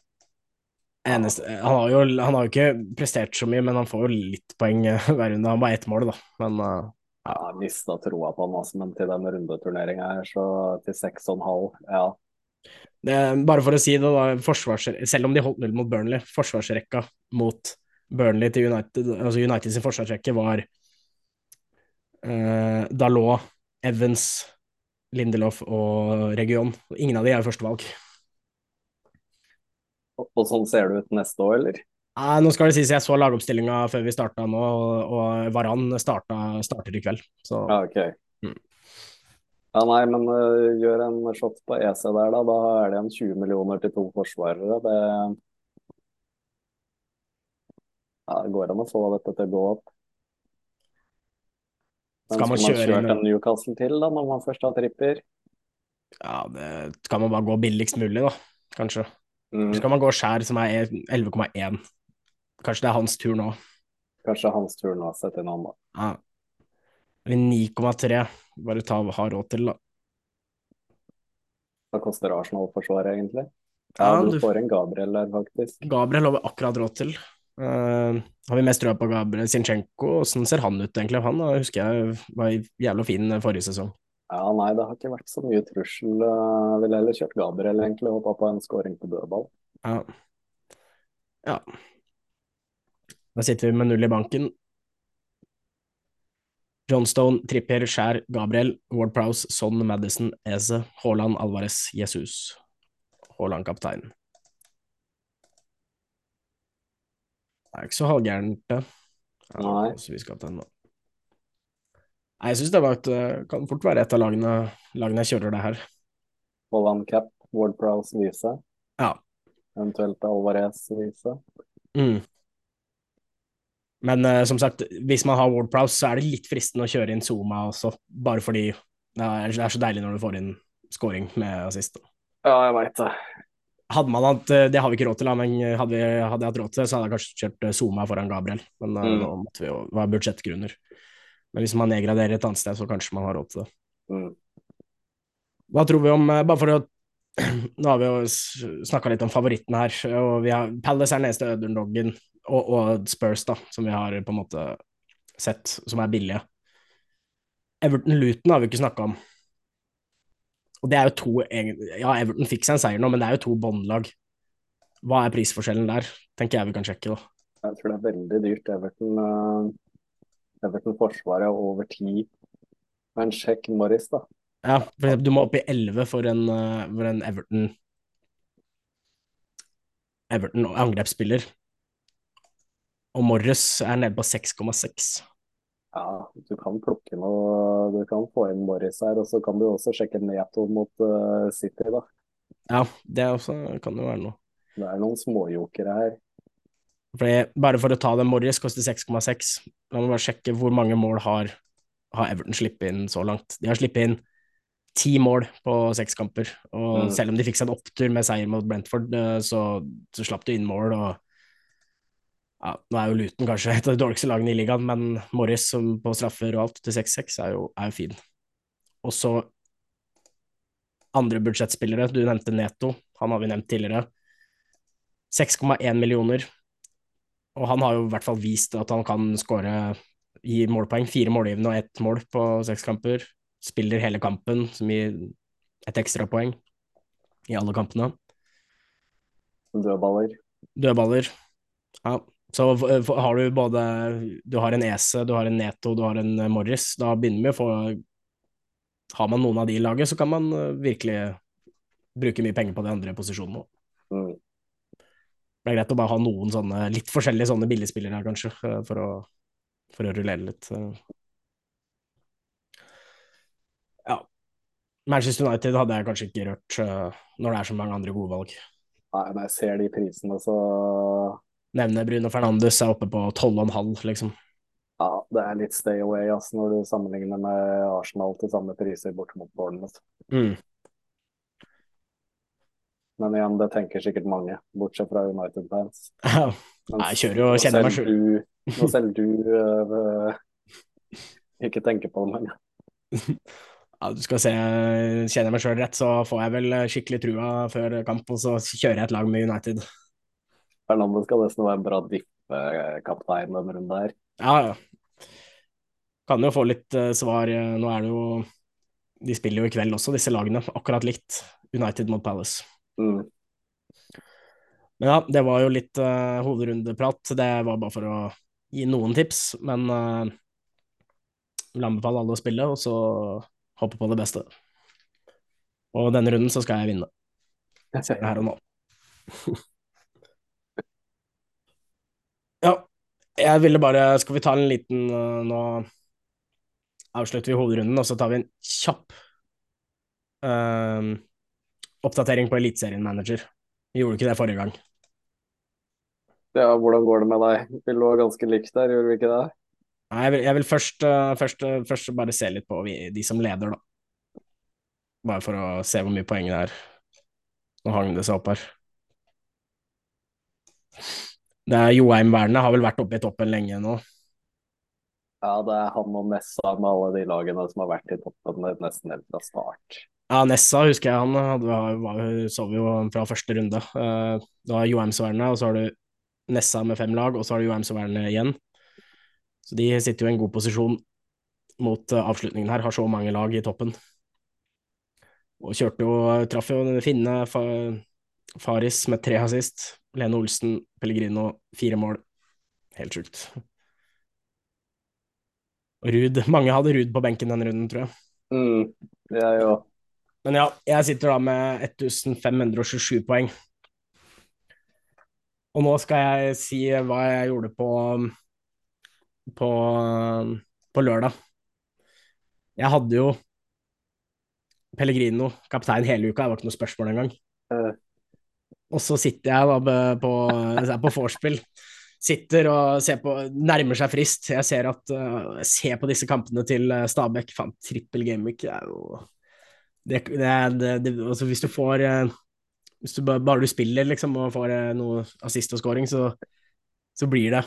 A: Eneste, han, har jo, han har jo ikke prestert så mye, men han får jo litt poeng hver runde. Han var bare ett mål, da. Men uh,
B: ja. Jeg mista troa på han, altså, men til den rundeturneringa her, så til seks og en halv, ja.
A: Det, bare for å si det, da, selv om de holdt null mot Burnley, forsvarsrekka mot Burnley til United, altså United sin forsvarsrekke var uh, Dalot, Evans, Lindelof og Region. Ingen av de er førstevalg.
B: Og, sånn ser det ut neste år, eller?
A: Nei, nå skal det sies jeg så lagoppstillinga før vi starta nå, og, og Varan starta, starter i kveld. Så.
B: Ja, ok. Mm. Ja, nei, men uh, gjør en shot på EC der, da. Da er det en 20 millioner til to forsvarere. Det, ja, det går an å få dette til å gå opp. Men skal man, man kjøre en Newcastle til, da, når man først har tripper?
A: Ja, det skal man bare gå billigst mulig, da, kanskje. Mm. Så skal man gå skjær som er 11,1. Kanskje det er hans tur nå.
B: Kanskje det er hans tur nå, sett inn han, da.
A: Ja. 9,3. Bare ta ha råd til, da.
B: Hva koster Arsenal-forsvaret, egentlig? Ja, ja, du, du får en Gabriel der, faktisk.
A: Gabriel har vi akkurat råd til. Uh, har vi mest trua på Gabriel Sinchenko? Åssen ser han ut, egentlig? Han da, husker jeg var jævla fin forrige sesong.
B: Ja, nei, det har ikke vært så mye trussel. Jeg ville heller kjørt Gabriel, egentlig, og håpa på en scoring på dødball.
A: Ja. ja. Da sitter vi med null i banken. Johnstone, Trippier, Skjær, Gabriel, Ward Prowse, Son, Madison, Eze, Haaland, Alvarez, Jesus. Haaland kaptein. Det er ikke så halvgærent, det.
B: Ja, Nei.
A: vi skal ta den nå. Nei, jeg syns det et, eh, kan fort være et av lagene, lagene jeg kjører det her.
B: Holland Cap, Ward Prowse vise.
A: Ja.
B: Eventuelt Alvarez vise.
A: Mm. Men uh, som sagt, hvis man har Ward Prowse, så er det litt fristende å kjøre inn Zuma også, bare fordi det er, det er så deilig når du får inn scoring med assist.
B: Ja, jeg veit det.
A: Hadde man hatt, eh, Det har vi ikke råd til, men hadde, vi, hadde jeg hatt råd til det, så hadde jeg kanskje kjørt Zuma foran Gabriel. Men mm. nå måtte vi jo, ha budsjettgrunner. Men hvis man nedgraderer et annet sted, så kanskje man har råd til det.
B: Mm.
A: Hva tror vi om eh, Bare for å Nå har vi jo snakka litt om favorittene her. og vi har, Palace er den eneste underdoggen, og, og, Spurs, da, som vi har på en måte sett, som er billige. Everton-Luton har vi ikke snakka om. Og det er jo to Ja, Everton fikk seg en seier nå, men det er jo to båndlag. Hva er prisforskjellen der? Tenker jeg vi kan sjekke, da.
B: Jeg tror det er veldig dyrt. Everton uh, Everton-forsvaret over tid. Men sjekk Morris, da.
A: Ja, for eksempel, du må opp i 11 for en, uh, for en Everton Everton angrepsspiller. Og Morris er nede på 6,6.
B: Ja, du kan plukke noe Du kan få inn Morris her, og så kan du også sjekke Neto mot uh, City, da.
A: Ja, det også, kan jo være noe.
B: Det er noen småjokere her.
A: Fordi, bare for å ta det, Morris koster 6,6. La meg bare sjekke hvor mange mål har, har Everton sluppet inn så langt. De har sluppet inn ti mål på seks kamper. Og mm. selv om de fikk seg en opptur med seier mot Brentford, eh, så, så slapp de inn mål. og ja, Nå er jo Luton kanskje et av de dårligste lagene i ligaen, men Morris som på straffer og alt til 6-6 er, er, jo fin. Og så andre budsjettspillere. Du nevnte Neto, han har vi nevnt tidligere. 6,1 millioner og han har jo i hvert fall vist at han kan skåre i målpoeng. Fire målgivende og ett mål på seks kamper. Spiller hele kampen, som gir et ekstrapoeng i alle kampene.
B: Dødballer.
A: Dødballer. Ja. Så har du både Du har en Ese, du har en Neto, du har en Morris. Da begynner vi å få Har man noen av de i laget, så kan man eh, virkelig bruke mye penger på de andre posisjonene òg. Det er greit å bare ha noen sånne litt forskjellige sånne billigspillere her, kanskje, eh, for å, for å rullere litt. Eh. Ja. Manchester United hadde jeg kanskje ikke rørt uh, når det er så mange andre gode valg.
B: Nei, når jeg ser de prisene, så
A: Nevne Bruno Fernandes er oppe på 12,5, liksom.
B: Ja, det er litt stay away altså, når du sammenligner med Arsenal til samme priser bort mot Bournemouth.
A: Mm.
B: Men igjen, det tenker sikkert mange, bortsett fra United-fans.
A: Jeg kjører jo og kjenner meg sjøl.
B: Nå selv du øh, ikke tenker på det, men
A: Ja, du skal se, kjenner jeg meg sjøl rett, så får jeg vel skikkelig trua før kamp, og så kjører jeg et lag med United.
B: Fernando skal nesten være en bra dippekaptein denne runden her.
A: Ja, ja. Kan jo få litt uh, svar. Nå er det jo De spiller jo i kveld også, disse lagene. Akkurat likt. United mot Palace.
B: Mm.
A: Men ja, det var jo litt uh, hovedrundeprat. Det var bare for å gi noen tips, men uh, vil anbefale alle å spille, og så håpe på det beste. Og denne runden så skal jeg vinne. Jeg ser det her og nå. ja, jeg ville bare Skal vi ta en liten uh, Nå avslutter vi hovedrunden, og så tar vi en kjapp uh, oppdatering på Eliteserien Manager. Vi gjorde ikke det forrige gang.
B: Ja, hvordan går det med deg? Vi lå ganske likt der, gjorde vi ikke det?
A: Nei, jeg vil, jeg vil først, uh, først, uh, først, bare se litt på vi, de som leder, da. Bare for å se hvor mye poeng det er. Nå hang det seg opp her. Det er Joheim Werne har vel vært oppe i toppen lenge nå.
B: Ja, det er han og Nessa med alle de lagene som har vært i toppen nesten helt fra start.
A: Ja, Nessa husker jeg han hadde, så vi jo fra første runde. Uh, da har Joheim Sverne, og så har du Nessa med fem lag, og så har du Joheim Sverne igjen. Så de sitter jo i en god posisjon mot uh, avslutningen her, har så mange lag i toppen. Og kjørte jo, traff jo Finne, fa, Faris med tre assist, Lene Olsen, Pellegrino, fire mål. Helt sjukt. Ruud Mange hadde Ruud på benken denne runden, tror jeg.
B: Mm, jeg òg.
A: Men ja, jeg sitter da med 1527 poeng. Og nå skal jeg si hva jeg gjorde på på, på lørdag. Jeg hadde jo Pellegrino kaptein hele uka, det var ikke noe spørsmål engang.
B: Uh.
A: Og så sitter jeg da på, på vorspiel sitter og ser på, nærmer seg frist. Jeg ser at uh, ser på disse kampene til uh, Stabæk. Faen, trippel gameweek er jo det, det, det, altså Hvis du får uh, Hvis du bare, bare, du spiller liksom og får uh, noe assist og scoring, så, så, blir det.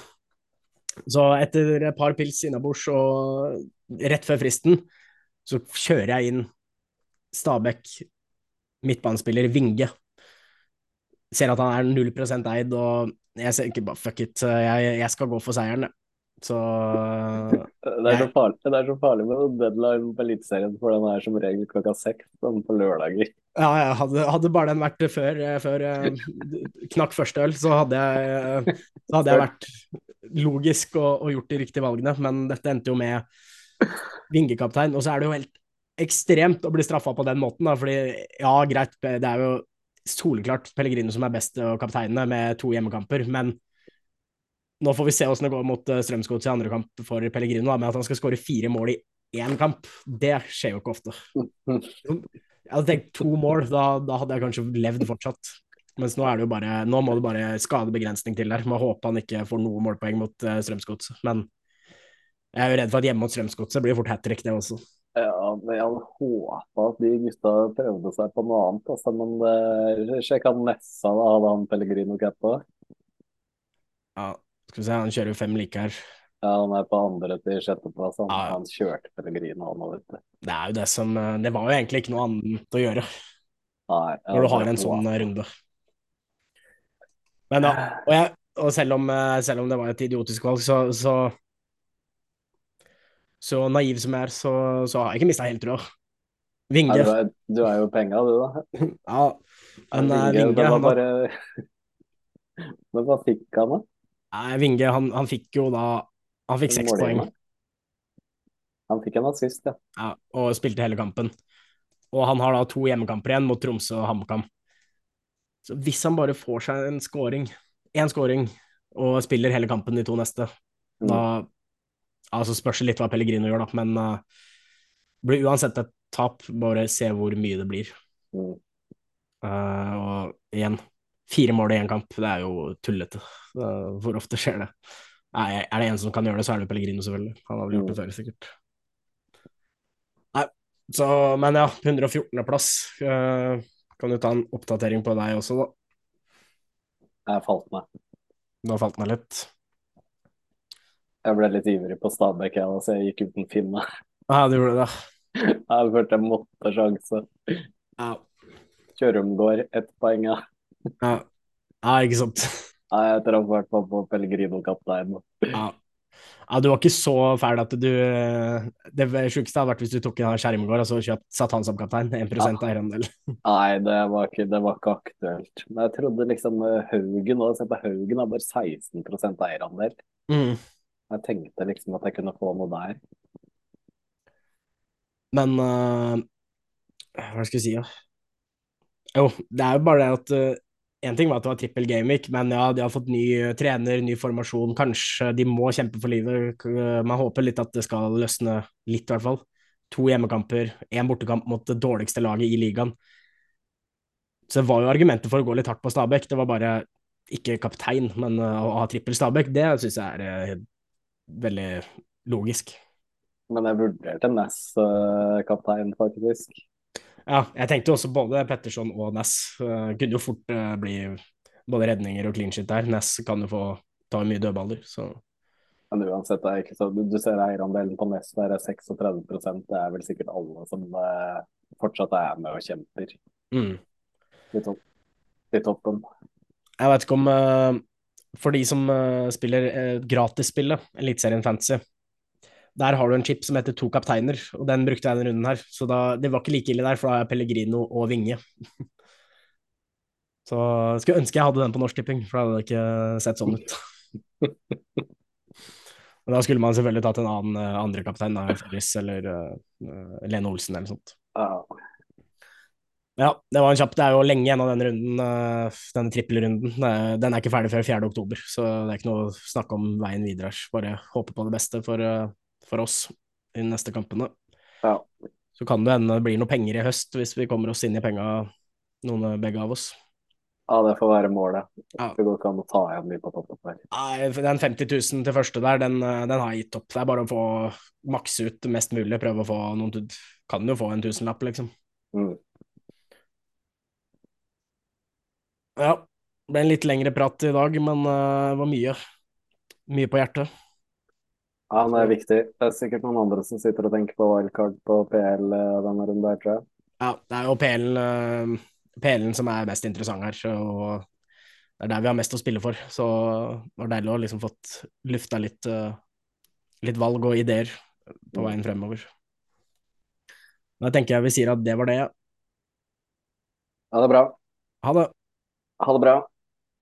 A: Så etter et par pils innabords og rett før fristen, så kjører jeg inn Stabæk midtbanespiller Vinge. Ser at han er 0 eid, og jeg ser ikke bare fuck it, jeg, jeg skal gå for seieren, så
B: det er, så farlig, det er så farlig med deadline på Eliteserien, for den er som regel klokka seks på lørdager.
A: Ja, ja hadde, hadde, bare den vært før, før eh, knakk første øl, så hadde jeg, så hadde jeg vært logisk og, og, gjort de riktige valgene, men dette endte jo med vingekaptein, og så er det jo helt ekstremt å bli straffa på den måten, da, fordi ja, greit, det er jo soleklart Pellegrino som er best og kapteinene med to hjemmekamper, men nå får vi se hvordan det går mot Strømsgodset i andre kamp for Pellegrino, med at han skal skåre fire mål i én kamp. Det skjer jo ikke ofte. Jeg hadde tenkt to mål, da, da hadde jeg kanskje levd fortsatt. Mens nå er bare Nå må det bare skadebegrensning til der. Må håpe han ikke får noe målpoeng mot uh, Strømsgods. Men jeg er jo redd for at hjemme mot Strømsgodset blir fort hat trick, det også.
B: Ja, men jeg hadde håpa at de gutta prøvde seg på noe annet. Altså, men det sjekka Nessa, da hadde han Pellegrino cap på?
A: Ja, skal vi se, han kjører jo fem like her.
B: Ja, han er på andre til sjetteplass. Han, ja. han kjørte Pellegrino, han vet du.
A: Det er jo det som Det var jo egentlig ikke noe annet å gjøre
B: Nei,
A: når du har en sånn runde. Men da, og, jeg, og selv, om, selv, om, det var et idiotisk valg, så, så så naiv som jeg er, så, så har jeg ikke mista helt trua. Vinge.
B: Ja, du, er, du, er, jo penga, du, da.
A: ja, men Vinge, Vinge
B: det var bare Men hva fikk han, da?
A: Nei, Vinge, han, han fikk jo da Han fikk seks poeng.
B: Han fikk en assist, ja.
A: ja. Og spilte hele kampen. Og han har da to hjemmekamper igjen mot Tromsø og HamKam. Så hvis han bare får seg en scoring, én scoring, og spiller hele kampen de to neste, mm. da Altså spørs litt hva Pellegrino gjør, da, men uh, blir uansett et tap. Bare se hvor mye det blir.
B: Mm.
A: Uh, og igjen, fire mål i én kamp, det er jo tullete. Hvor ofte skjer det? Nei, er det en som kan gjøre det, så er det Pellegrino, selvfølgelig. Han har vel gjort det mm. før, sikkert. Nei, så Men ja, 114.-plass. Uh, kan du ta en oppdatering på deg også, da?
B: Jeg falt meg.
A: Du har falt meg litt?
B: Jeg ble litt ivrig på Stabæk, jeg, så jeg gikk uten Finne.
A: Ja, du gjorde det.
B: Jeg følte jeg måtte sjanse.
A: Ja.
B: Kjørumgård, ett poeng, ja.
A: Ja, ja ikke sant.
B: Nei, jeg traff i hvert fall på Pellegrino-kapteinen.
A: Ja. ja, du var ikke så fæl at du Det sjukeste hadde vært hvis du tok en Skjermgård og så kjøpt, satt han som kaptein. 1 ja. eierandel.
B: Nei, det var, ikke, det var ikke aktuelt. Men jeg trodde liksom Haugen og Haugen har bare 16 eierandel.
A: Mm.
B: Jeg tenkte liksom at jeg kunne få noe der.
A: Men uh, Hva skal jeg si, da? Ja? Jo, det er jo bare det at uh, en ting var at det var trippel gameweek, men ja, de har fått ny uh, trener, ny formasjon. Kanskje de må kjempe for livet. Man håper litt at det skal løsne litt, i hvert fall. To hjemmekamper, én bortekamp mot det dårligste laget i ligaen. Så det var jo argumentet for å gå litt hardt på Stabæk. Det var bare ikke kaptein, men uh, å ha trippel Stabæk, det syns jeg er veldig logisk.
B: Men jeg vurderte Ness-kaptein, faktisk.
A: Ja, jeg tenkte også både Petterson og Ness. Uh, kunne jo fort uh, bli både redninger og clean shit der. Ness kan jo få ta mye dødballer, så
B: Men uansett, det er ikke så, du ser eierandelen på Ness der er 36% Det er vel sikkert alle som uh, fortsatt er med og kjemper
A: mm.
B: i, topp, i, toppen.
A: Jeg vet ikke om For de som spiller gratisspillet, Eliteserien Fantasy, der har du en chip som heter To kapteiner, og den brukte jeg denne runden her. Så da, det var ikke like ille der, for da har jeg Pellegrino og Vinge. så jeg skulle ønske jeg hadde den på Norsk Tipping, for da hadde det ikke sett sånn ut. Men da skulle man selvfølgelig tatt en annen uh, andre kaptein, da, Fellis eller uh, Lene Olsen eller sånt. Ja, det var en kjapp. Det er jo lenge igjen av denne runden, uh, denne trippelrunden. Den er ikke ferdig før 4. oktober, så det er ikke noe å snakke om veien videre. Bare håpe på det beste for for oss i de neste kampene.
B: Ja.
A: Så kan det hende det blir noe penger i høst hvis vi kommer oss inn i penga, noen begge av oss.
B: Ja, det får være målet.
A: Ja.
B: Det går ikke an å ta igjen mye på toppen der.
A: Nei, den 50 000 til første der, den, den, har jeg gitt opp. Det er bare å få makse ut mest mulig. Prøve å få noen Kan jo få en tusenlapp, liksom.
B: Mm.
A: Ja. Det ble en litt lengre prat i dag, men uh, det var mye. Mye på hjertet.
B: Ja, det er viktig. Det er sikkert noen andre som sitter og tenker på wildcard på PL eh, denne runden der, tror jeg.
A: Ja, det er jo PL-en eh, PL som er mest interessant her, så det er der vi har mest å spille for. Så det var deilig å liksom fått lufta litt, uh, litt valg og ideer på veien fremover. Da tenker jeg vi sier at det var det.
B: Ha det bra.
A: Ha det.
B: Ha det bra.